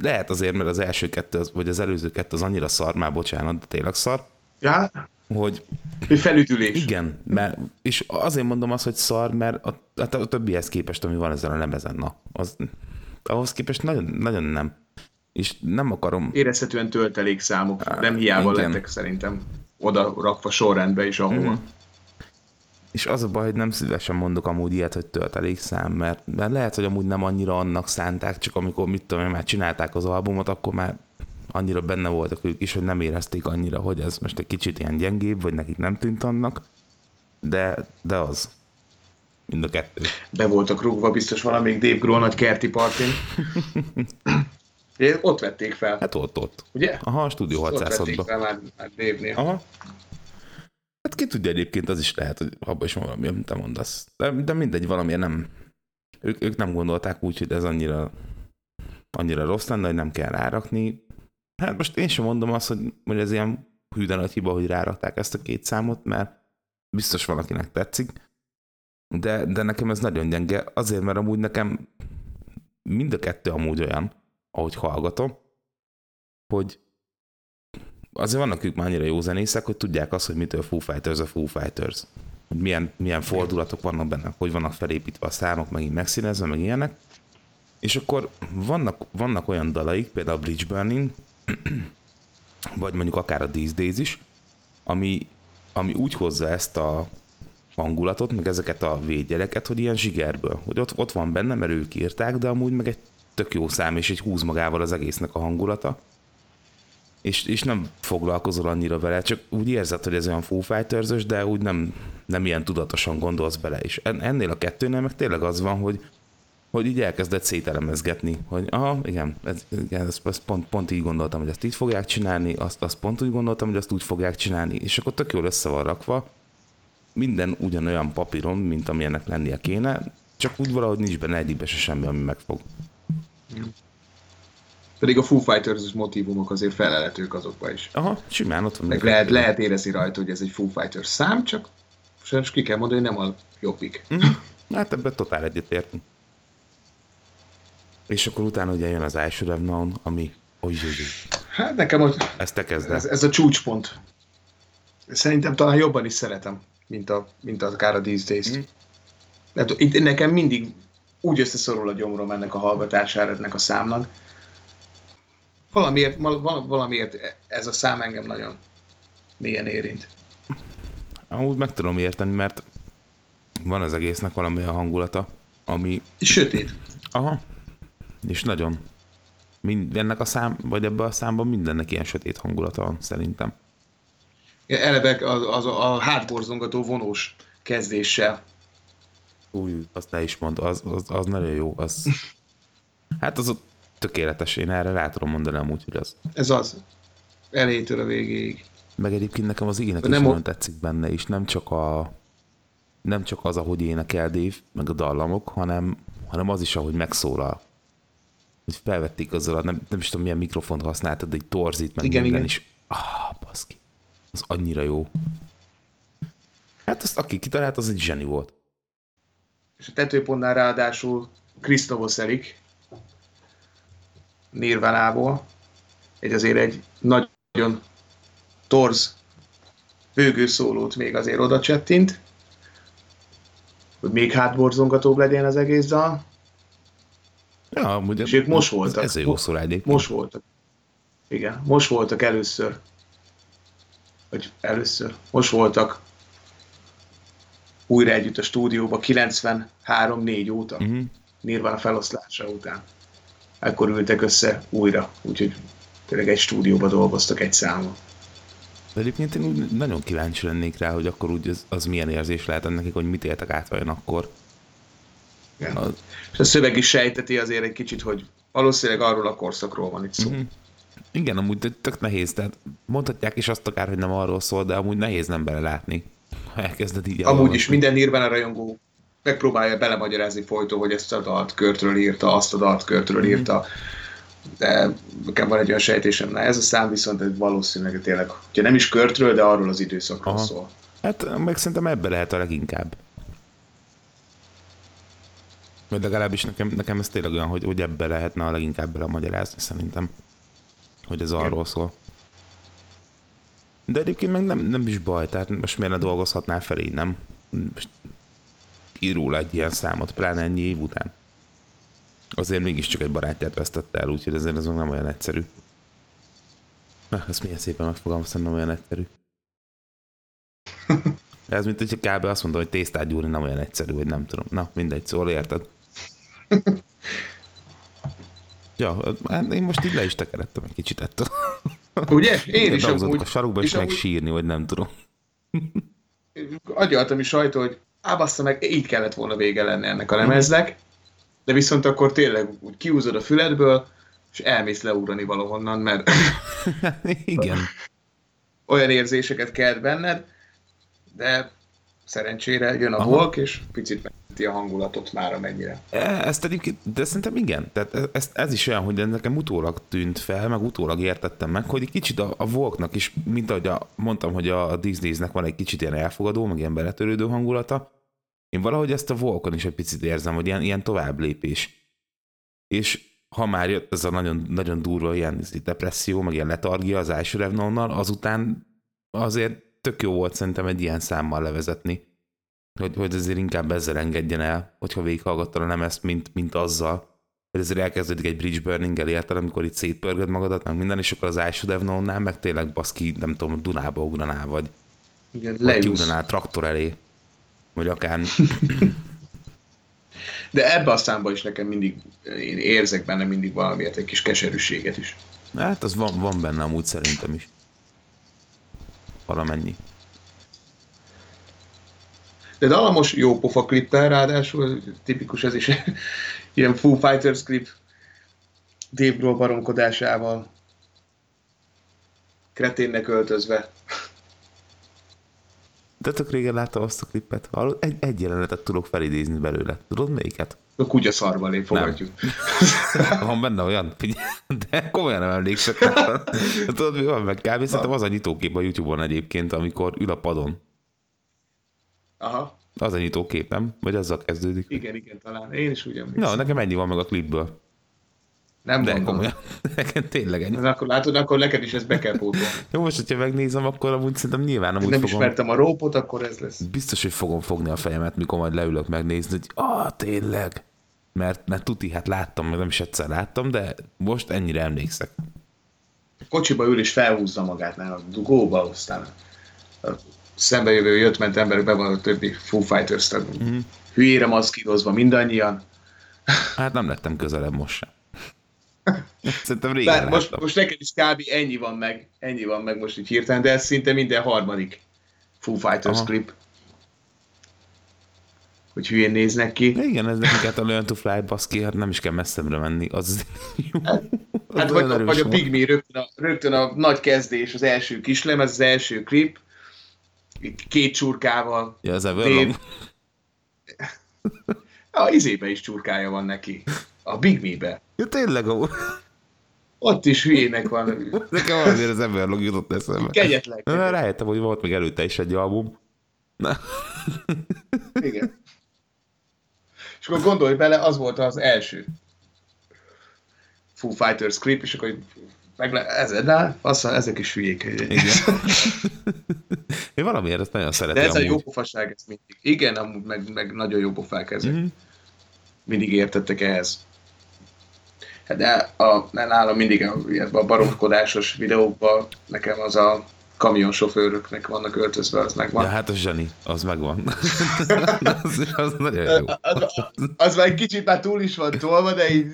lehet azért, mert az első kettő, vagy az előző kettő az annyira szar, már bocsánat, de tényleg szar, Ja, hogy felütülés. igen, mert, és azért mondom azt, hogy szar, mert a, a, a többihez képest, ami van ezen a lemezen, na, az, ahhoz képest nagyon, nagyon nem. És nem akarom, Érezhetően töltelék számok, nem hiába igen. lettek szerintem oda rakva sorrendbe is ahova. Mhm. És az a baj, hogy nem szívesen mondok amúgy ilyet, hogy töltelék szám, mert, mert lehet, hogy amúgy nem annyira annak szánták, csak amikor mit tudom én, már csinálták az albumot, akkor már annyira benne voltak ők is, hogy nem érezték annyira, hogy ez most egy kicsit ilyen gyengébb, vagy nekik nem tűnt annak, de, de az. Mind a kettő. Be voltak rúgva biztos valamelyik Dave Grohl nagy kerti partin. Ott vették fel, Hát ott, ott. ugye? Aha, a Studio Ott vették 606-ba. fel már, már Dave-nél. Aha. Hát ki tudja egyébként, az is lehet, hogy abban is van valami, amit te mondasz. De, de mindegy, valamiért nem. Ők, ők nem gondolták úgy, hogy ez annyira, annyira rossz lenne, hogy nem kell rárakni. Hát most én sem mondom azt, hogy, hogy ez ilyen hű de nagy hiba, hogy rárakták ezt a két számot, mert biztos valakinek tetszik. De, de nekem ez nagyon gyenge, azért, mert amúgy nekem mind a kettő amúgy olyan, ahogy hallgatom, hogy azért vannak ők már annyira jó zenészek, hogy tudják azt, hogy mitől Foo Fighters a Foo Fighters. Hogy milyen, milyen fordulatok vannak benne, hogy vannak felépítve a számok, megint megszínezve, meg ilyenek. És akkor vannak, vannak olyan dalaik, például a Bridge Burning, vagy mondjuk akár a These Days is, ami, ami úgy hozza ezt a hangulatot, meg ezeket a védjeleket, hogy ilyen zsigerből, hogy ott, ott van benne, mert ők írták, de amúgy meg egy tök jó szám, és egy húz magával az egésznek a hangulata és, és nem foglalkozol annyira vele, csak úgy érzed, hogy ez olyan Foo fighters de úgy nem, nem ilyen tudatosan gondolsz bele. En- ennél a kettőnél meg tényleg az van, hogy, hogy így elkezdett szételemezgetni, hogy aha, igen, ez, igen ezt, ezt pont, pont így gondoltam, hogy ezt így fogják csinálni, azt, azt pont úgy gondoltam, hogy azt úgy fogják csinálni, és akkor tök jól össze van rakva, minden ugyanolyan papíron, mint amilyennek lennie kéne, csak úgy valahogy nincs benne egyikbe se semmi, ami megfog. Pedig a Foo Fighters motivumok azért felelhetők azokba is. Aha, simán ott van. Meg lehet, lehet érezni rajta, hogy ez egy Foo Fighters szám, csak sajnos ki kell mondani, hogy nem a jobbik. Mhm. Hát ebben totál egyetértünk. És akkor utána ugye jön az Have Known, ami... Oly, oly. Hát nekem hogy Ezt te kezd ez, ez a csúcspont. Szerintem talán jobban is szeretem, mint, a, mint akár a These Days. Mhm. Hát itt nekem mindig úgy összeszorul a gyomrom ennek a hallgatására, ennek a számnak. Valamiért, val- valamiért ez a szám engem nagyon mélyen érint. Amúgy meg tudom érteni, mert van az egésznek valami a hangulata, ami... Sötét. Aha. És nagyon. Mind, ennek a szám, vagy ebben a számban mindennek ilyen sötét hangulata van, szerintem. Eleve az, az a, a hátborzongató vonós kezdéssel. Új, azt ne is mond, az, az, az nagyon jó. Az... Hát az ott tökéletes, én erre rá tudom mondani amúgy, hogy az. Ez az. Elejétől a végéig. Meg egyébként nekem az ének is Nem o- nagyon tetszik benne, és nem csak a nem csak az, ahogy énekel Dave, meg a dallamok, hanem, hanem az is, ahogy megszólal. Hogy felvették azzal, nem, nem is tudom, milyen mikrofont használtad, de egy torzít, meg Igen, minden igen. is. Ah, baszki. Az annyira jó. Hát azt, aki kitalált, az egy zseni volt. És a tetőpontnál ráadásul Krisztovosz Erik Nirvánából. Egy azért egy nagyon torz bőgő szólót még azért oda csettint, hogy még hátborzongatóbb legyen az egész dal. Ja, amúgy És ők most voltak. Ez, jó szó. Most voltak. Igen, most voltak először. Vagy először. Most voltak újra együtt a stúdióba 93-4 óta. Uh-huh. Nirvana feloszlása után. Ekkor ültek össze újra, úgyhogy tényleg egy stúdióba dolgoztak egy számon. De egyébként én úgy nagyon kíváncsi lennék rá, hogy akkor úgy az, az milyen érzés lehet nekik, hogy mit éltek át vajon akkor. Igen. A... És a szöveg is sejteti azért egy kicsit, hogy valószínűleg arról a korszakról van itt szó. Mm-hmm. Igen, amúgy tök nehéz, tehát mondhatják is azt akár, hogy nem arról szól, de amúgy nehéz nem belelátni. Ha elkezded így Amúgy is minden írben a rajongó megpróbálja belemagyarázni folytó, hogy ezt a dalt körtről írta, azt a dalt körtről mm-hmm. írta, de nekem van egy olyan sejtésem, na ez a szám viszont valószínűleg tényleg, hogyha nem is körtről, de arról az időszakról Aha. szól. Hát meg szerintem ebbe lehet a leginkább. Vagy legalábbis nekem, nekem ez tényleg olyan, hogy, hogy ebbe lehetne a leginkább belemagyarázni szerintem, hogy ez arról szól. De egyébként meg nem, nem is baj, tehát most miért ne dolgozhatnál fel így, nem? Most ír róla egy ilyen számot, pláne ennyi év után. Azért mégiscsak egy barátját vesztette el, úgyhogy azért ez meg nem olyan egyszerű. Na, ezt milyen szépen megfogalmaztam, nem olyan egyszerű. Ez mint hogy kb. azt mondta, hogy tésztát gyúrni nem olyan egyszerű, hogy nem tudom. Na, mindegy, szóval érted. ja, hát én most így le is tekerettem egy kicsit ettől. Ugye? Én is amúgy. a sarokba is meg sírni, vagy nem tudom. Agyaltam is rajta, hogy ábassza meg, így kellett volna vége lenni ennek a lemeznek, de viszont akkor tényleg úgy kiúzod a füledből, és elmész leúrani valahonnan, mert igen. olyan érzéseket kelt benned, de szerencsére jön a Aha. Volk, és picit megmenti a hangulatot már amennyire. E, ezt egyébként, de szerintem igen. Tehát ez, ez is olyan, hogy nekem utólag tűnt fel, meg utólag értettem meg, hogy egy kicsit a, a Volknak is, mint ahogy a, mondtam, hogy a Disneynek van egy kicsit ilyen elfogadó, meg ilyen beletörődő hangulata, én valahogy ezt a Volkon is egy picit érzem, hogy ilyen, ilyen tovább lépés. És ha már jött ez a nagyon, nagyon durva ilyen depresszió, meg ilyen letargia az első Revnonnal, azután azért tök jó volt szerintem egy ilyen számmal levezetni. Hogy, hogy azért inkább ezzel engedjen el, hogyha végighallgattad nem ezt, mint, mint azzal. Hogy ezért elkezdődik egy bridge burning el érted, amikor itt szétpörgöd magadat, meg minden, és akkor az első Devnonnál meg tényleg baszki, nem tudom, Dunába ugranál, vagy, Igen, vagy ugranál traktor elé. Vagy akár... De ebbe a számba is nekem mindig, én érzek benne mindig valamiért, egy kis keserűséget is. Hát az van, van benne amúgy szerintem is valamennyi. De Dalamos jó pofa klippel, ráadásul tipikus ez is ilyen Foo Fighters klip Dave Grohl baromkodásával kreténnek öltözve. De tök régen láttam azt a klippet. Egy, egy jelenetet tudok felidézni belőle. Tudod melyiket? A kutya szarba lép, fogadjuk. van benne olyan, de komolyan nem emlékszek. Tudod, mi van meg? Kb. Szerintem az a nyitókép a YouTube-on egyébként, amikor ül a padon. Aha. Az a nyitókép, nem? Vagy azzal kezdődik? Igen, igen, talán. Én is úgy emlékszem. Na, nekem ennyi van meg a klipből. Nem De komolyan. Nekem tényleg ennyi. akkor látod, akkor neked is ezt be kell pótolni. Jó, most, hogyha megnézem, akkor amúgy szerintem nyilván amúgy Nem fogom... ismertem a rópot, akkor ez lesz. Biztos, hogy fogom fogni a fejemet, mikor majd leülök megnézni, hogy ah, tényleg. Mert, mert tuti, hát láttam, meg nem is egyszer láttam, de most ennyire emlékszek. Kocsiba ül és felhúzza magát nála a dugóba, aztán a szembejövő jött-ment emberek be van a többi Foo Fighters tagunk. Mm-hmm. Hülyére maszkírozva mindannyian. Hát nem lettem közelebb most sem. Szerintem régen Bár most, most neked is kb. ennyi van meg, ennyi van meg most így hirtelen, de ez szinte minden harmadik Foo Fighters Aha. klip. Hogy hülyén néznek ki. Igen, ez nekik hát a Learn to Fly baszki, hát nem is kell messzebbre menni. Az, jó. Hát, az hát vagy, vagy a Big Me rögtön a, rögtön a nagy kezdés, az első kislem, ez az első klip, két csurkával. Ja, az Everlong. A izébe is csurkája van neki. A Big Me-be. Ja, tényleg, a... Ott is hülyének van. Nekem azért az Everlong jutott eszembe. Kegyetlen. Na, rájöttem, hogy volt még előtte is egy album. Na. Igen. És akkor gondolj bele, az volt az első Foo Fighters clip, és akkor meg le, ez, de aztán ezek is hülyék. Igen. Én valamiért ezt nagyon szeretem. De ez amúgy. a jó pofaság, ez mindig. Igen, amúgy meg, meg nagyon jó pofák ezek. Mm-hmm. Mindig értettek ehhez. De a, nálam mindig a, a baromkodásos videókban nekem az a kamionsofőröknek vannak öltözve, az megvan. Ja, hát a zseni, az megvan. az, az nagyon jó. Az, az, az már egy kicsit már túl is van tolva, de így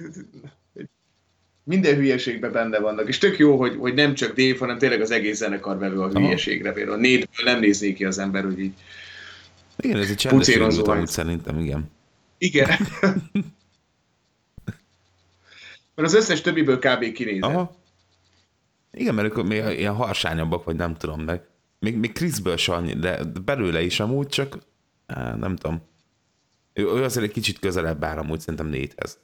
minden hülyeségben benne vannak, és tök jó, hogy, hogy nem csak Dave, hanem tényleg az egész zenekar vevő a hülyeségre. Például Nétből nem nézné ki az ember, hogy így Igen, ez egy csendes amit szerintem, igen. Igen. Mert az összes többiből kb. kinézett. Aha. Igen, mert ők még ilyen harsányabbak, vagy nem tudom, meg még, még Chrisből se annyi, de belőle is amúgy csak, nem tudom. Ő, ő azért egy kicsit közelebb áll amúgy szerintem négyhez.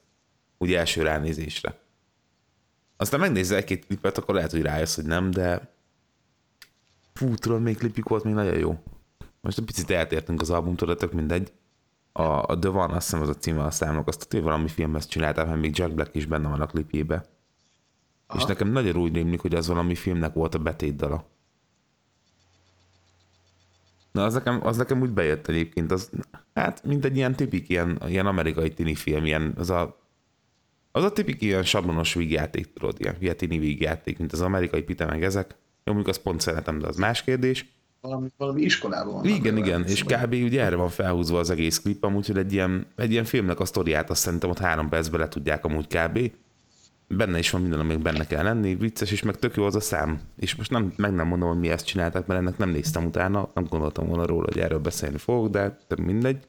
Úgy első ránézésre. Aztán megnézze egy-két klipet, akkor lehet, hogy rájössz, hogy nem, de fú, tudod, még klipjük volt még nagyon jó. Most egy picit eltértünk az albumtól, de tök mindegy. A, a The One, azt hiszem az a címe azt tudja, valami filmhez csináltam, mert még Jack Black is benne van a klipjébe. Aha. És nekem nagyon úgy rémlik, hogy az valami filmnek volt a betétdala. Na, az nekem, az nekem úgy bejött egyébként, az, hát mint egy ilyen tipik, ilyen, ilyen amerikai tini film, ilyen, az a az a tipik ilyen sablonos vígjáték, tudod, ilyen, ilyen tini vígjáték, mint az amerikai pite meg ezek. Jó, mondjuk azt pont szeretem, de az más kérdés. Valami, valami iskolában van. Igen, igen, és kb. ugye erre van felhúzva az egész klip, amúgy, hogy egy ilyen, egy ilyen filmnek a sztoriát azt szerintem ott három percben le tudják amúgy kb benne is van minden, amik benne kell lenni, vicces, és meg tök jó az a szám. És most nem, meg nem mondom, hogy mi ezt csinálták, mert ennek nem néztem utána, nem gondoltam volna róla, hogy erről beszélni fogok, de mindegy.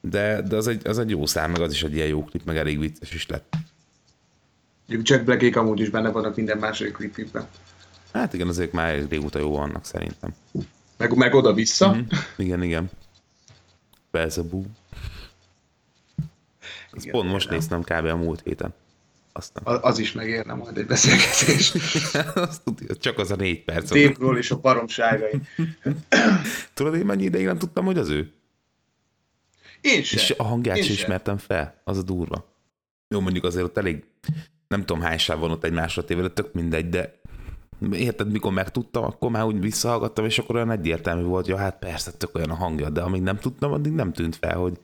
De, de az, egy, az egy jó szám, meg az is egy ilyen jó klip, meg elég vicces is lett. Jack Blackék amúgy is benne vannak minden második klipjükben. Hát igen, azért már régóta jó vannak szerintem. Meg, meg oda-vissza. Mm-hmm. Igen, igen. Belzebú. Ezt pont most néztem kb. a múlt héten. Aztán. Az is megérne majd egy beszélgetés. Azt tudja, csak az a négy perc. Dave és a baromságai. Tudod, én mennyi ideig nem tudtam, hogy az ő? Én sem. És a hangját sem ismertem fel. Az a durva. Jó, mondjuk azért ott elég, nem tudom hány sáv van ott egymásra téve, de tök mindegy, de érted, mikor megtudtam, akkor már úgy visszahallgattam, és akkor olyan egyértelmű volt, hogy hát persze, tök olyan a hangja, de amíg nem tudtam, addig nem tűnt fel, hogy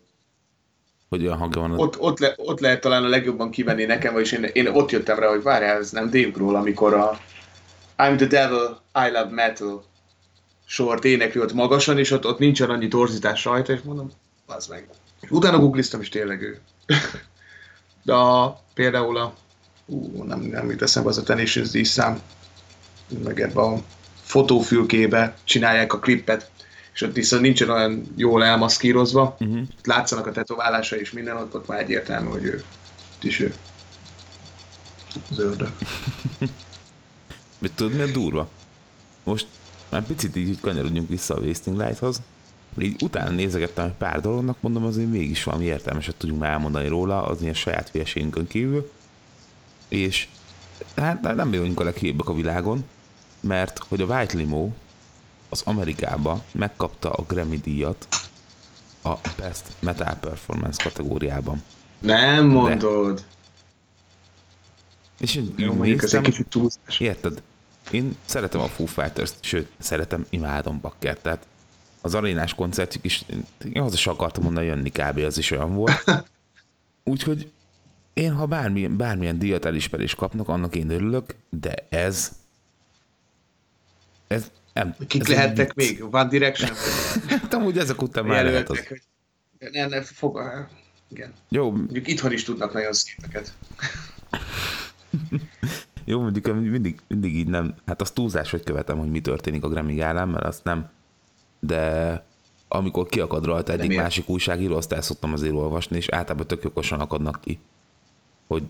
hogy olyan hangja van. Ott, ott, le, ott lehet talán a legjobban kivenni nekem, vagyis én, én ott jöttem rá, hogy várjál, ez nem Dave Grohl, amikor a I'm the devil, I love metal sort énekli ott magasan, és ott, ott nincsen annyi torzítás rajta, és mondom, az meg. Utána googliztam, és tényleg ő. De a, például a, ú, nem, nem jut eszembe az a Tenacious D szám, meg ebbe a fotófülkébe csinálják a klippet, és ott viszont nincsen olyan jól elmaszkírozva, uh-huh. látszanak a tetoválása és minden, ott, ott már egyértelmű, hogy ő is ő. Az ördög. Mit tudod, mi a durva? Most már picit így kanyarodjunk vissza a Wasting Light-hoz. Így utána nézegettem egy pár dolognak, mondom, azért mégis valami értelmeset tudjunk már elmondani róla, az ilyen saját fieségünkön kívül. És hát nem vagyunk a leghívőbbek a világon, mert hogy a White Limo az Amerikába megkapta a Grammy díjat a Best Metal Performance kategóriában. Nem mondod. De. És én Jó, mondjuk ez egy kicsit túlzás. Érted? Én szeretem a Foo Fighters-t, sőt, szeretem, imádom Bakker, tehát az arénás koncertjük is, én hozzá sem akartam mondani jönni, kb. az is olyan volt. Úgyhogy én, ha bármilyen, bármilyen díjat elismerést kapnak, annak én örülök, de ez ez nem, Kik lehettek még? One Direction? hát amúgy ezek után már lehet az. Hogy... Ne, ne, fog... Igen. Jó. Mondjuk itthon is tudnak nagyon szépeket. Jó, mondjuk mindig, mindig így nem, hát az túlzás, hogy követem, hogy mi történik a Grammy gálán, mert azt nem, de amikor kiakad rajta egyik másik újságíró, azt el szoktam azért olvasni, és általában tök okosan akadnak ki, hogy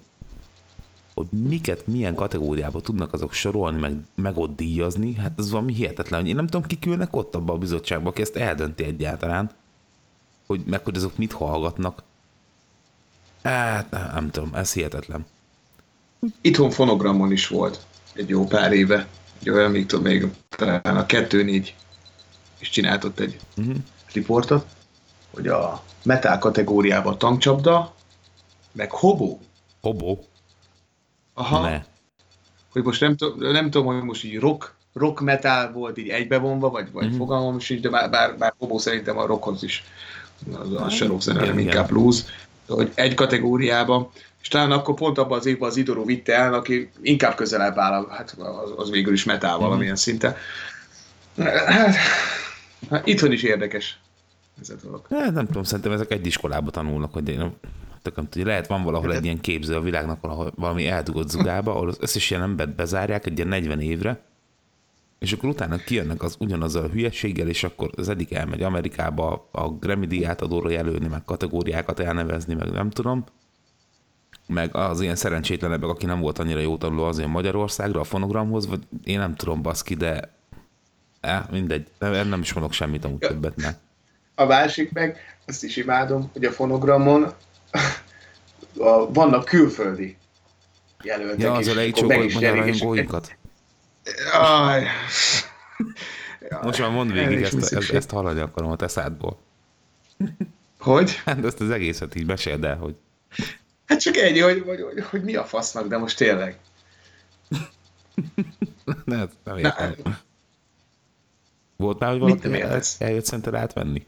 hogy miket, milyen kategóriába tudnak azok sorolni, meg, meg ott díjazni, hát ez valami hihetetlen, hogy én nem tudom, kik ülnek ott abban a bizottságban, aki ezt eldönti egyáltalán, hogy meg hogy azok mit hallgatnak. Hát nem, nem tudom, ez hihetetlen. Itthon fonogramon is volt egy jó pár éve, egy olyan, még tudom, még talán a 2-4 is csináltott egy uh-huh. riportot, hogy a metal kategóriában tankcsapda, meg hobó. Hobó? Aha. Ne. Hogy most nem, nem tudom, hogy most így rock, rock metal volt így egybevonva, vagy, vagy mm-hmm. fogalmam is így, de bár, bár, bár Hobo szerintem a rockhoz is, az, az se rock zene, hanem inkább blues, hogy egy kategóriában, és talán akkor pont abban az évben az Idoró vitte el, aki inkább közelebb áll, hát az, az végül is metal mm-hmm. valamilyen szinte. Hát, hát itthon is érdekes ez a dolog. Hát, nem tudom, szerintem ezek egy iskolába tanulnak, hogy én tököm tudja. Lehet van valahol egy ilyen képző a világnak, valahol valami eldugott zugába, ahol az összes ilyen embert bezárják egy ilyen 40 évre, és akkor utána kijönnek az ugyanazzal a hülyeséggel, és akkor az egyik elmegy Amerikába a Grammy díját adóra jelölni, meg kategóriákat elnevezni, meg nem tudom, meg az ilyen szerencsétlenebbek, aki nem volt annyira jó tanuló az ilyen Magyarországra, a fonogramhoz, vagy én nem tudom baszki, de eh, mindegy, nem, nem is mondok semmit amúgy többet, ne. A másik meg, azt is imádom, hogy a fonogramon a, vannak külföldi jelöltek Ja, az a leítsó magyar rajongóinkat. Aj. Most már mondd végig, ezt, ezt, ezt hallani akarom a te szádból. Hogy? Hát ezt az egészet így meséld el, hogy... Hát csak ennyi, hogy, hogy, hogy, hogy mi a fasznak, de most tényleg. ne, nem értem. Volt már, hogy valaki el, eljött szerinted átvenni?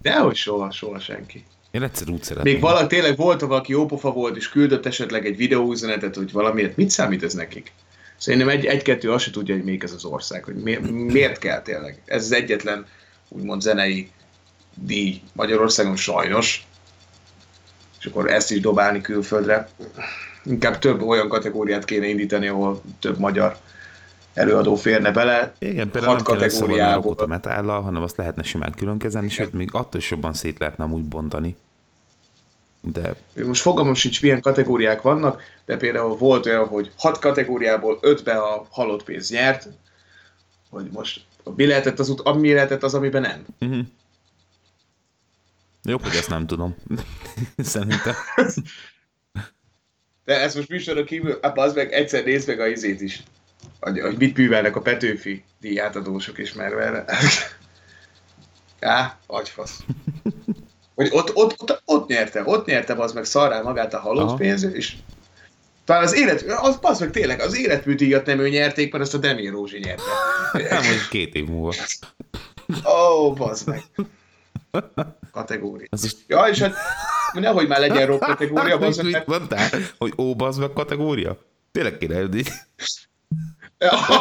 Dehogy soha, soha senki. Én egyszer úgy szeretném. Még valaki, tényleg volt, valaki jópofa volt, és küldött esetleg egy videóüzenetet, hogy valamiért. Mit számít ez nekik? Szerintem egy, egy-kettő azt se tudja, hogy még ez az ország, hogy miért, miért kell tényleg. Ez az egyetlen, úgymond zenei díj Magyarországon sajnos, és akkor ezt is dobálni külföldre. Inkább több olyan kategóriát kéne indítani, ahol több magyar előadó férne bele. Igen, például nem kategóriából. a metállal, hanem azt lehetne simán külön kezelni, sőt, még attól is jobban szét lehetne úgy bontani. De... Most fogalmam sincs, milyen kategóriák vannak, de például volt olyan, hogy hat kategóriából ötbe a halott pénz nyert, hogy most mi lehetett az, ami lehetett az, amiben nem. Uh-huh. Jobb, hogy ezt nem tudom. Szerintem. De ezt most műsorra kívül, hát az meg egyszer nézd meg a izét is. Hogy, hogy mit művelnek a Petőfi díjátadósok is, mert vele. Á, agyfasz. Hogy ott, ott, ott, ott nyerte, ott nyerte az meg szarrá magát a halott Aha. pénz, és talán az élet, az, az meg tényleg, az életműdíjat nem ő nyerték, mert ezt a Demi Rózsi nyerte. Nem, hogy két év múlva. Ó, oh, bazd meg kategória. Az is... Ja, és hát nehogy már legyen rock kategória. Bazd meg. Mondtál? Hogy ó, bazd meg kategória? Tényleg kéne.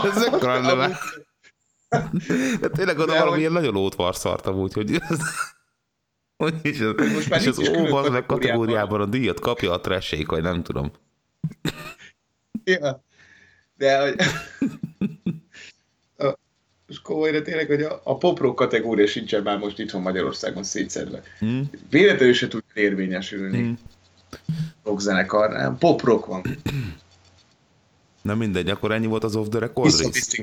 Ez ekkora lenne De tényleg oda valami hogy... nagyon ótvarszart amúgy, hogy hogy és az, Most és az ó, bazd meg kategóriában a díjat kapja a tressék, vagy nem tudom. Ja. De hogy és komolyra tényleg, hogy a, a pop-rock kategória sincsen már most itthon Magyarországon szétszedve. Mm. Véletlenül se tud érvényesülni mm. rockzenekar, pop-rock van. Na mindegy, akkor ennyi volt az off the record rész.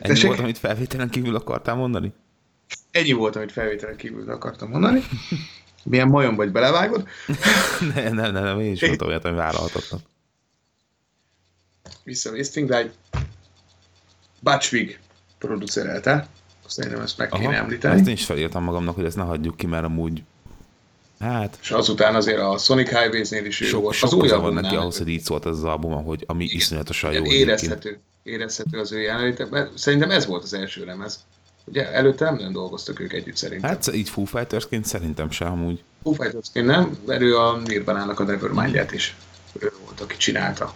Ennyi volt, amit felvételen kívül akartál mondani? Ennyi volt, amit felvételen kívül akartam mondani. Milyen majom vagy belevágod? nem, nem, nem, nem, én is mondtam olyat, ami vállalhatatlan. Vissza Wasting Light. Butchwig producerelte. Szerintem ezt meg kéne Aha, említeni. Ezt én is felírtam magamnak, hogy ezt ne hagyjuk ki, mert amúgy Hát... És azután azért a Sonic Highways-nél is sok, volt. Sok az új van neki ahhoz, hogy így szólt ez az album, hogy ami iszonyatosan jó. Érezhető, érezhető az ő jelenléte. Szerintem ez volt az első lemez. Ugye előtte nem nagyon dolgoztak ők együtt szerintem. Hát így Foo Fightersként szerintem sem amúgy. Foo Fightersként nem, mert ő a Nirvana-nak a Nevermind-ját is. Ő volt, aki csinálta.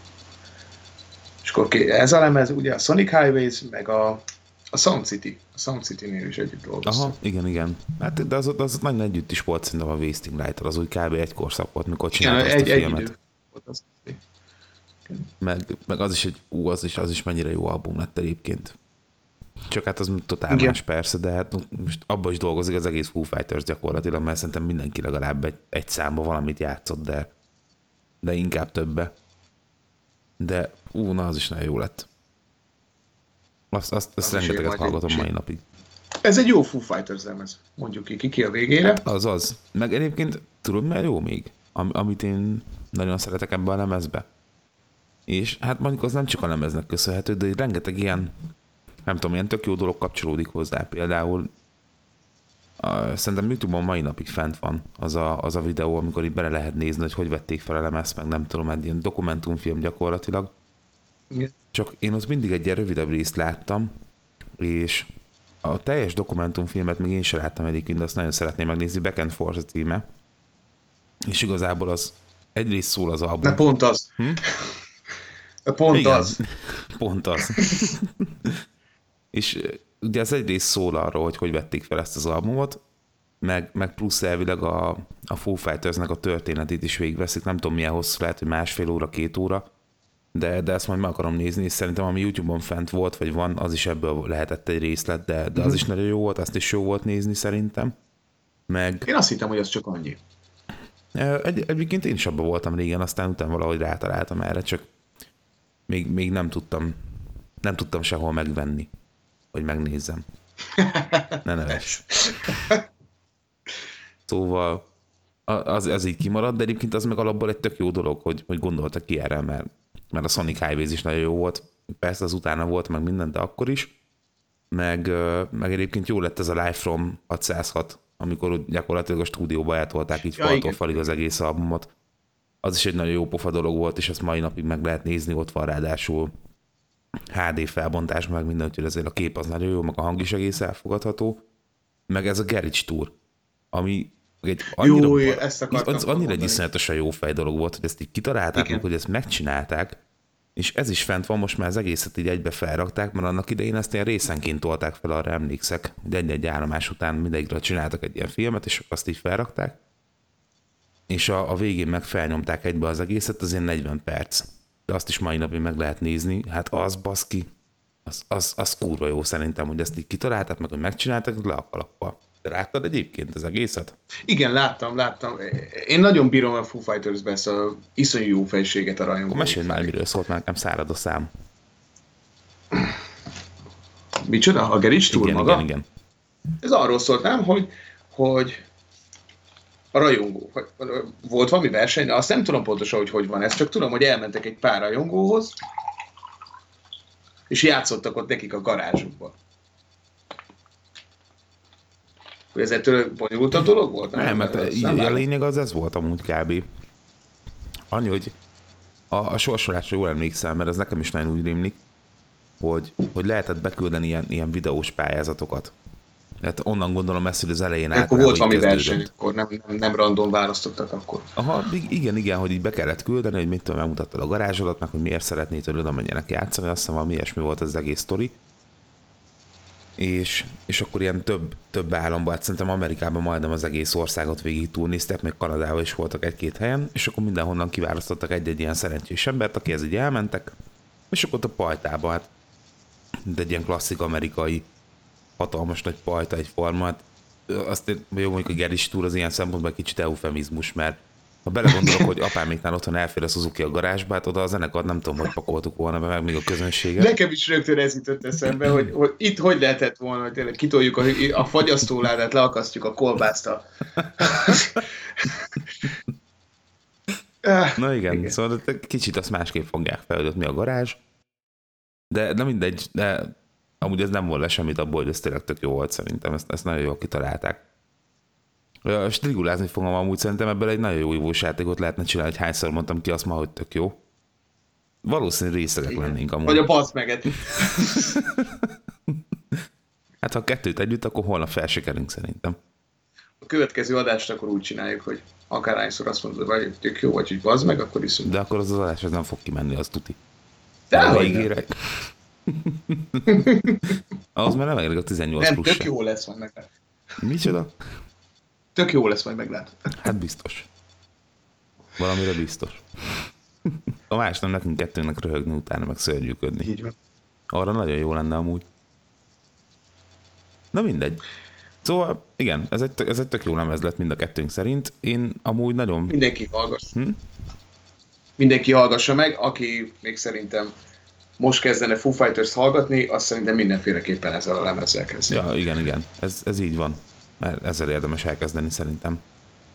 És akkor ez a lemez, ugye a Sonic Highways, meg a a Sound City. A Sound City-nél is együtt dolgoztam. Aha, igen, igen. Hát, de az, az nagyon együtt is volt szerintem a Wasting light az úgy kb. egy korszak volt, mikor csinálta igen, azt egy, a filmet. Egy volt az. Meg, meg az is egy, ú, az is, az is mennyire jó album lett egyébként. Csak hát az totál Igen. más persze, de hát most abban is dolgozik az egész Foo Fighters gyakorlatilag, mert szerintem mindenki legalább egy, egy számba valamit játszott, de, de inkább többe. De ú, na az is nagyon jó lett. Azt, azt, azt rengeteget hallgatom mai napig. Ez egy jó Foo Fighters lemez, mondjuk ki, ki a végére. Hát az az. Meg egyébként tudod, mert jó még, Am, amit én nagyon szeretek ebben a lemezbe. És hát mondjuk az nem csak a lemeznek köszönhető, de rengeteg ilyen, nem tudom, ilyen tök jó dolog kapcsolódik hozzá. Például a, szerintem Youtube-on mai napig fent van az a, az a videó, amikor itt bele lehet nézni, hogy hogy vették fel a lemezt, meg nem tudom, egy ilyen dokumentumfilm gyakorlatilag igen. Csak én az mindig egy ilyen rövidebb részt láttam, és a teljes dokumentumfilmet még én sem láttam egyébként, de azt nagyon szeretném megnézni, Back and Forth a címe. És igazából az egyrészt szól az album. De pont az. Hm? Pont Igen, az. Pont az. és ugye az egyrészt szól arról, hogy hogy vették fel ezt az albumot, meg, meg plusz elvileg a, a Foo Fighters-nek a történetét is végigveszik, nem tudom milyen hosszú lehet, hogy másfél óra, két óra, de, de ezt majd meg akarom nézni, és szerintem ami YouTube-on fent volt, vagy van, az is ebből lehetett egy részlet, de, de az Mhm. is nagyon jó volt, azt is jó volt nézni szerintem. Meg Én azt hittem, hogy az csak annyi. Egy, egyébként én is abban voltam régen, aztán utána valahogy rátaláltam erre, csak még, még nem tudtam, nem tudtam sehol megvenni, hogy megnézzem. Ne neves. Szóval az, az így kimaradt, de egyébként az meg alapból egy tök jó dolog, hogy, hogy gondoltak ki erre, mert, mert a Sonic Highways is nagyon jó volt, persze az utána volt, meg minden, de akkor is. Meg, meg egyébként jó lett ez a Live from 606, amikor gyakorlatilag a stúdióba eltolták így Ja, faltól falig az egész albumot. Az is egy nagyon jó pofa dolog volt, és ezt mai napig meg lehet nézni, ott van ráadásul HD felbontás, meg minden, úgyhogy azért a kép az nagyon jó, meg a hang is egész elfogadható. Meg ez a Garage Tour, ami egy annyira, Jó, ezt akartam az, annyira egy mondani. iszonyatosan jó fej dolog volt, hogy ezt így kitalálták, meg, hogy ezt megcsinálták, és ez is fent van, most már az egészet így egybe felrakták, mert annak idején ezt ilyen részenként tolták fel, arra emlékszek, hogy egy-egy állomás után mindegyikről csináltak egy ilyen filmet, és azt így felrakták, és a, a végén meg felnyomták egybe az egészet, az ilyen 40 perc. De azt is mai napig meg lehet nézni, hát az baszki, az, az, az kurva jó szerintem, hogy ezt így kitalálták, meg hogy megcsináltak, le a kalappal. De láttad egyébként az egészet? Igen, láttam, láttam. Én nagyon bírom a Foo Fighters-be ezt a iszonyú jó fejséget a rajongók. Mesélj már, miről szólt, mert nekem szárad a szám. Micsoda? A Gerics Tour Igen, maga? igen, igen. Ez arról szólt, nem, hogy, hogy a rajongó, volt valami verseny, azt nem tudom pontosan, hogy hogy van ez, csak tudom, hogy elmentek egy pár rajongóhoz, és játszottak ott nekik a garázsukban. Hogy ez ettől bonyolultabb dolog volt? Nem, mert Azt így, nem a lényeg az ez volt amúgy kb. Annyi, hogy a, a sorsolásra jól emlékszem, mert ez nekem is nagyon úgy rémlik, hogy, hogy lehetett beküldeni ilyen, ilyen videós pályázatokat. Tehát onnan gondolom ezt, hogy az elején Akkor általában volt valami verseny, akkor nem, nem, nem random választottak akkor. Aha, ig- igen, igen, hogy így be kellett küldeni, hogy mit tudom, megmutattad a garázsodat, meg hogy miért szeretnéd, hogy oda menjenek játszani, azt hiszem valami ilyesmi volt az egész sztori. És, és akkor ilyen több, több államban, hát szerintem Amerikában majdnem az egész országot végig turnéztek, meg Kanadában is voltak egy-két helyen, és akkor mindenhonnan kiválasztottak egy-egy ilyen szerencsés embert, akihez így elmentek, és akkor ott a pajtába, hát mint egy ilyen klasszik amerikai hatalmas nagy pajta egy formát. Azt én- jó, mondjuk a Geris túr az ilyen szempontból egy kicsit eufemizmus, mert ha belegondolok, hogy apáméknál otthon elfér a Suzuki a garázsba, hát oda a zenekart nem tudom, hogy pakoltuk volna be, meg még a közönséget. Nekem is rögtön ez jutott eszembe, hogy, hogy itt hogy lehetett volna, hogy tényleg kitoljuk a, a fagyasztóládát, leakasztjuk a kolbászt a... Ah, Na igen, Igen. szóval kicsit azt másképp fogják fel, hogy mi a garázs. De, de mindegy, de amúgy ez nem volt le semmit abból, hogy ez tényleg tök jó volt szerintem, ezt, ezt nagyon jól kitalálták. Strigulázni fogom amúgy szerintem ebből egy nagyon jó ívós játékot lehetne csinálni, hogy hányszor mondtam ki azt ma, hogy tök jó. Valószínűleg részlegek Igen. lennénk amúgy. Vagy a bazd meget. Hát ha a kettőt együtt, akkor holnap felsikerünk szerintem. A következő adást akkor úgy csináljuk, hogy akárhányszor azt mondod, vagy tök jó, vagy hogy bazd meg, akkor iszunk. De akkor az az adás ez nem fog kimenni, az tuti. De a hogy nem. végére. Ahhoz már nem elég a 18 Nem, plusz tök jó lesz, majd meglátod. Micsoda? Tök jó lesz, majd meglátod. Hát biztos. Valamire biztos. A más nem nekünk kettőnek röhögni utána, meg szörnyűködni. Így van. Arra nagyon jó lenne amúgy. Na mindegy. Szóval igen, ez egy, tök- ez egy tök jó lemez lett mind a kettőnk szerint. Én amúgy nagyon... Mindenki hallgass. Hm? Mindenki hallgassa meg, aki még szerintem most kezdene Foo Fighters hallgatni, azt szerintem mindenféleképpen ezzel a lemezzel kezd. Ja, igen, igen. Ez, ez így van. Mert ezzel érdemes elkezdeni szerintem.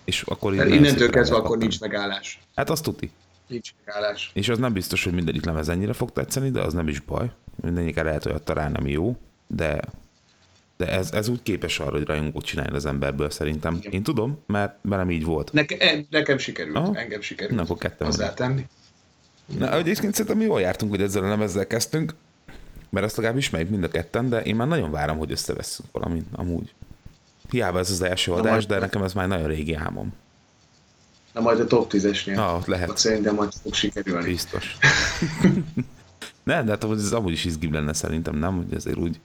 És akkor így innentől kezdve akkor nincs megállás. Hát az tuti. Nincs megállás. És az nem biztos, hogy mindegyik lemez ennyire fog tetszeni, de az nem is baj. Mindegyikre lehet olyat találni, ami jó, de, de ez, ez úgy képes arra, hogy rajongót csinálni az emberből szerintem. Igen. Én tudom, mert velem így volt. Neke, e- nekem sikerült, Aha. engem sikerült Na, akkor ketten hozzátenni. Na, egyébként szerintem jól jártunk, hogy ezzel a lemezzel kezdtünk, mert azt legalább ismerjük mind a ketten, de én már nagyon várom, hogy összevesszünk valamit amúgy. Hiába ez az első Na, adás, majd- de nekem ez már nagyon régi álmom. Na majd a top 10-esnél. Ah, ott Ott lehet. szerintem majd fog sikerülni. Biztos. ne, de hát ez amúgy is izgibb lenne szerintem, nem? Hogy azért úgy,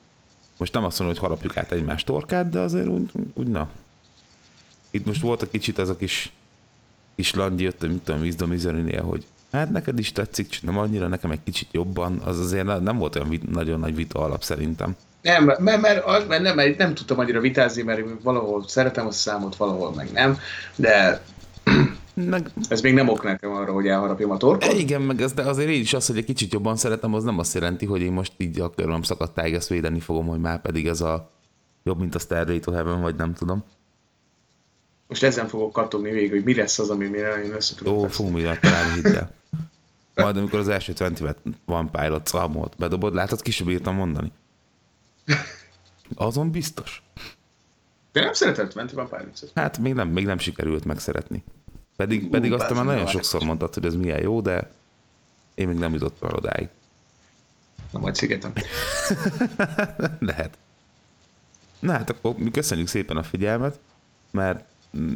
most nem azt mondom, hogy harapjuk át egymás torkát, de azért úgy, úgy na. Itt most volt a kicsit az a kis, kis landji jött, mit tudom, Misery-nél, hogy Hát neked is tetszik, csak nem annyira, nekem egy kicsit jobban, az azért nem volt olyan vit, nagyon nagy vita alap szerintem. Nem, mert, mert, mert, mert, nem, mert nem tudtam annyira vitázni, mert valahol szeretem a számot, valahol meg nem, de meg... ez még nem ok nekem arra, hogy elharapjam a torkot. Igen, meg ez, de azért én is az, hogy egy kicsit jobban szeretem, az nem azt jelenti, hogy én most így a körülöm szakadt ezt védeni fogom, hogy már pedig ez a jobb, mint a Stairway to Heaven, vagy nem tudom. Most ezen fogok kattogni végig, hogy mi lesz az, ami mire én össze Ó, fogunk mivel találni, hidd el. Majd amikor az első 20 van Pilot számot bedobod, látod, ki sem bírtam mondani. Azon biztos. De nem szeretett Menti van Pilots? Hát még nem, még nem sikerült megszeretni. Pedig, pedig azt már nagyon sokszor mondtad, hogy ez milyen jó, de én még nem jutottam el odáig. Na majd szigetem. Lehet. Na hát akkor mi köszönjük szépen a figyelmet, mert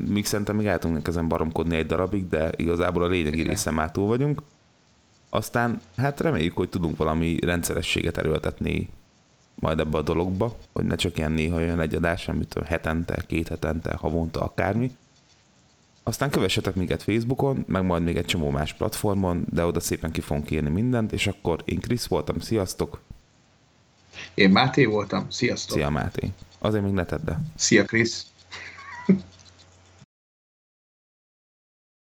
még szerintem még el tudunk ezen baromkodni egy darabig, de igazából a lényegi része már túl vagyunk. Aztán hát reméljük, hogy tudunk valami rendszerességet erőltetni majd ebbe a dologba, hogy ne csak ilyen néha jön egy adás, amit hetente, két hetente, havonta, akármi. Aztán kövessetek minket Facebookon, meg majd még egy csomó más platformon, de oda szépen ki fogunk írni mindent, és akkor én Krisz voltam, sziasztok! Én Máté voltam, sziasztok! Szia Máté! Azért még ne tedd Szia Krisz!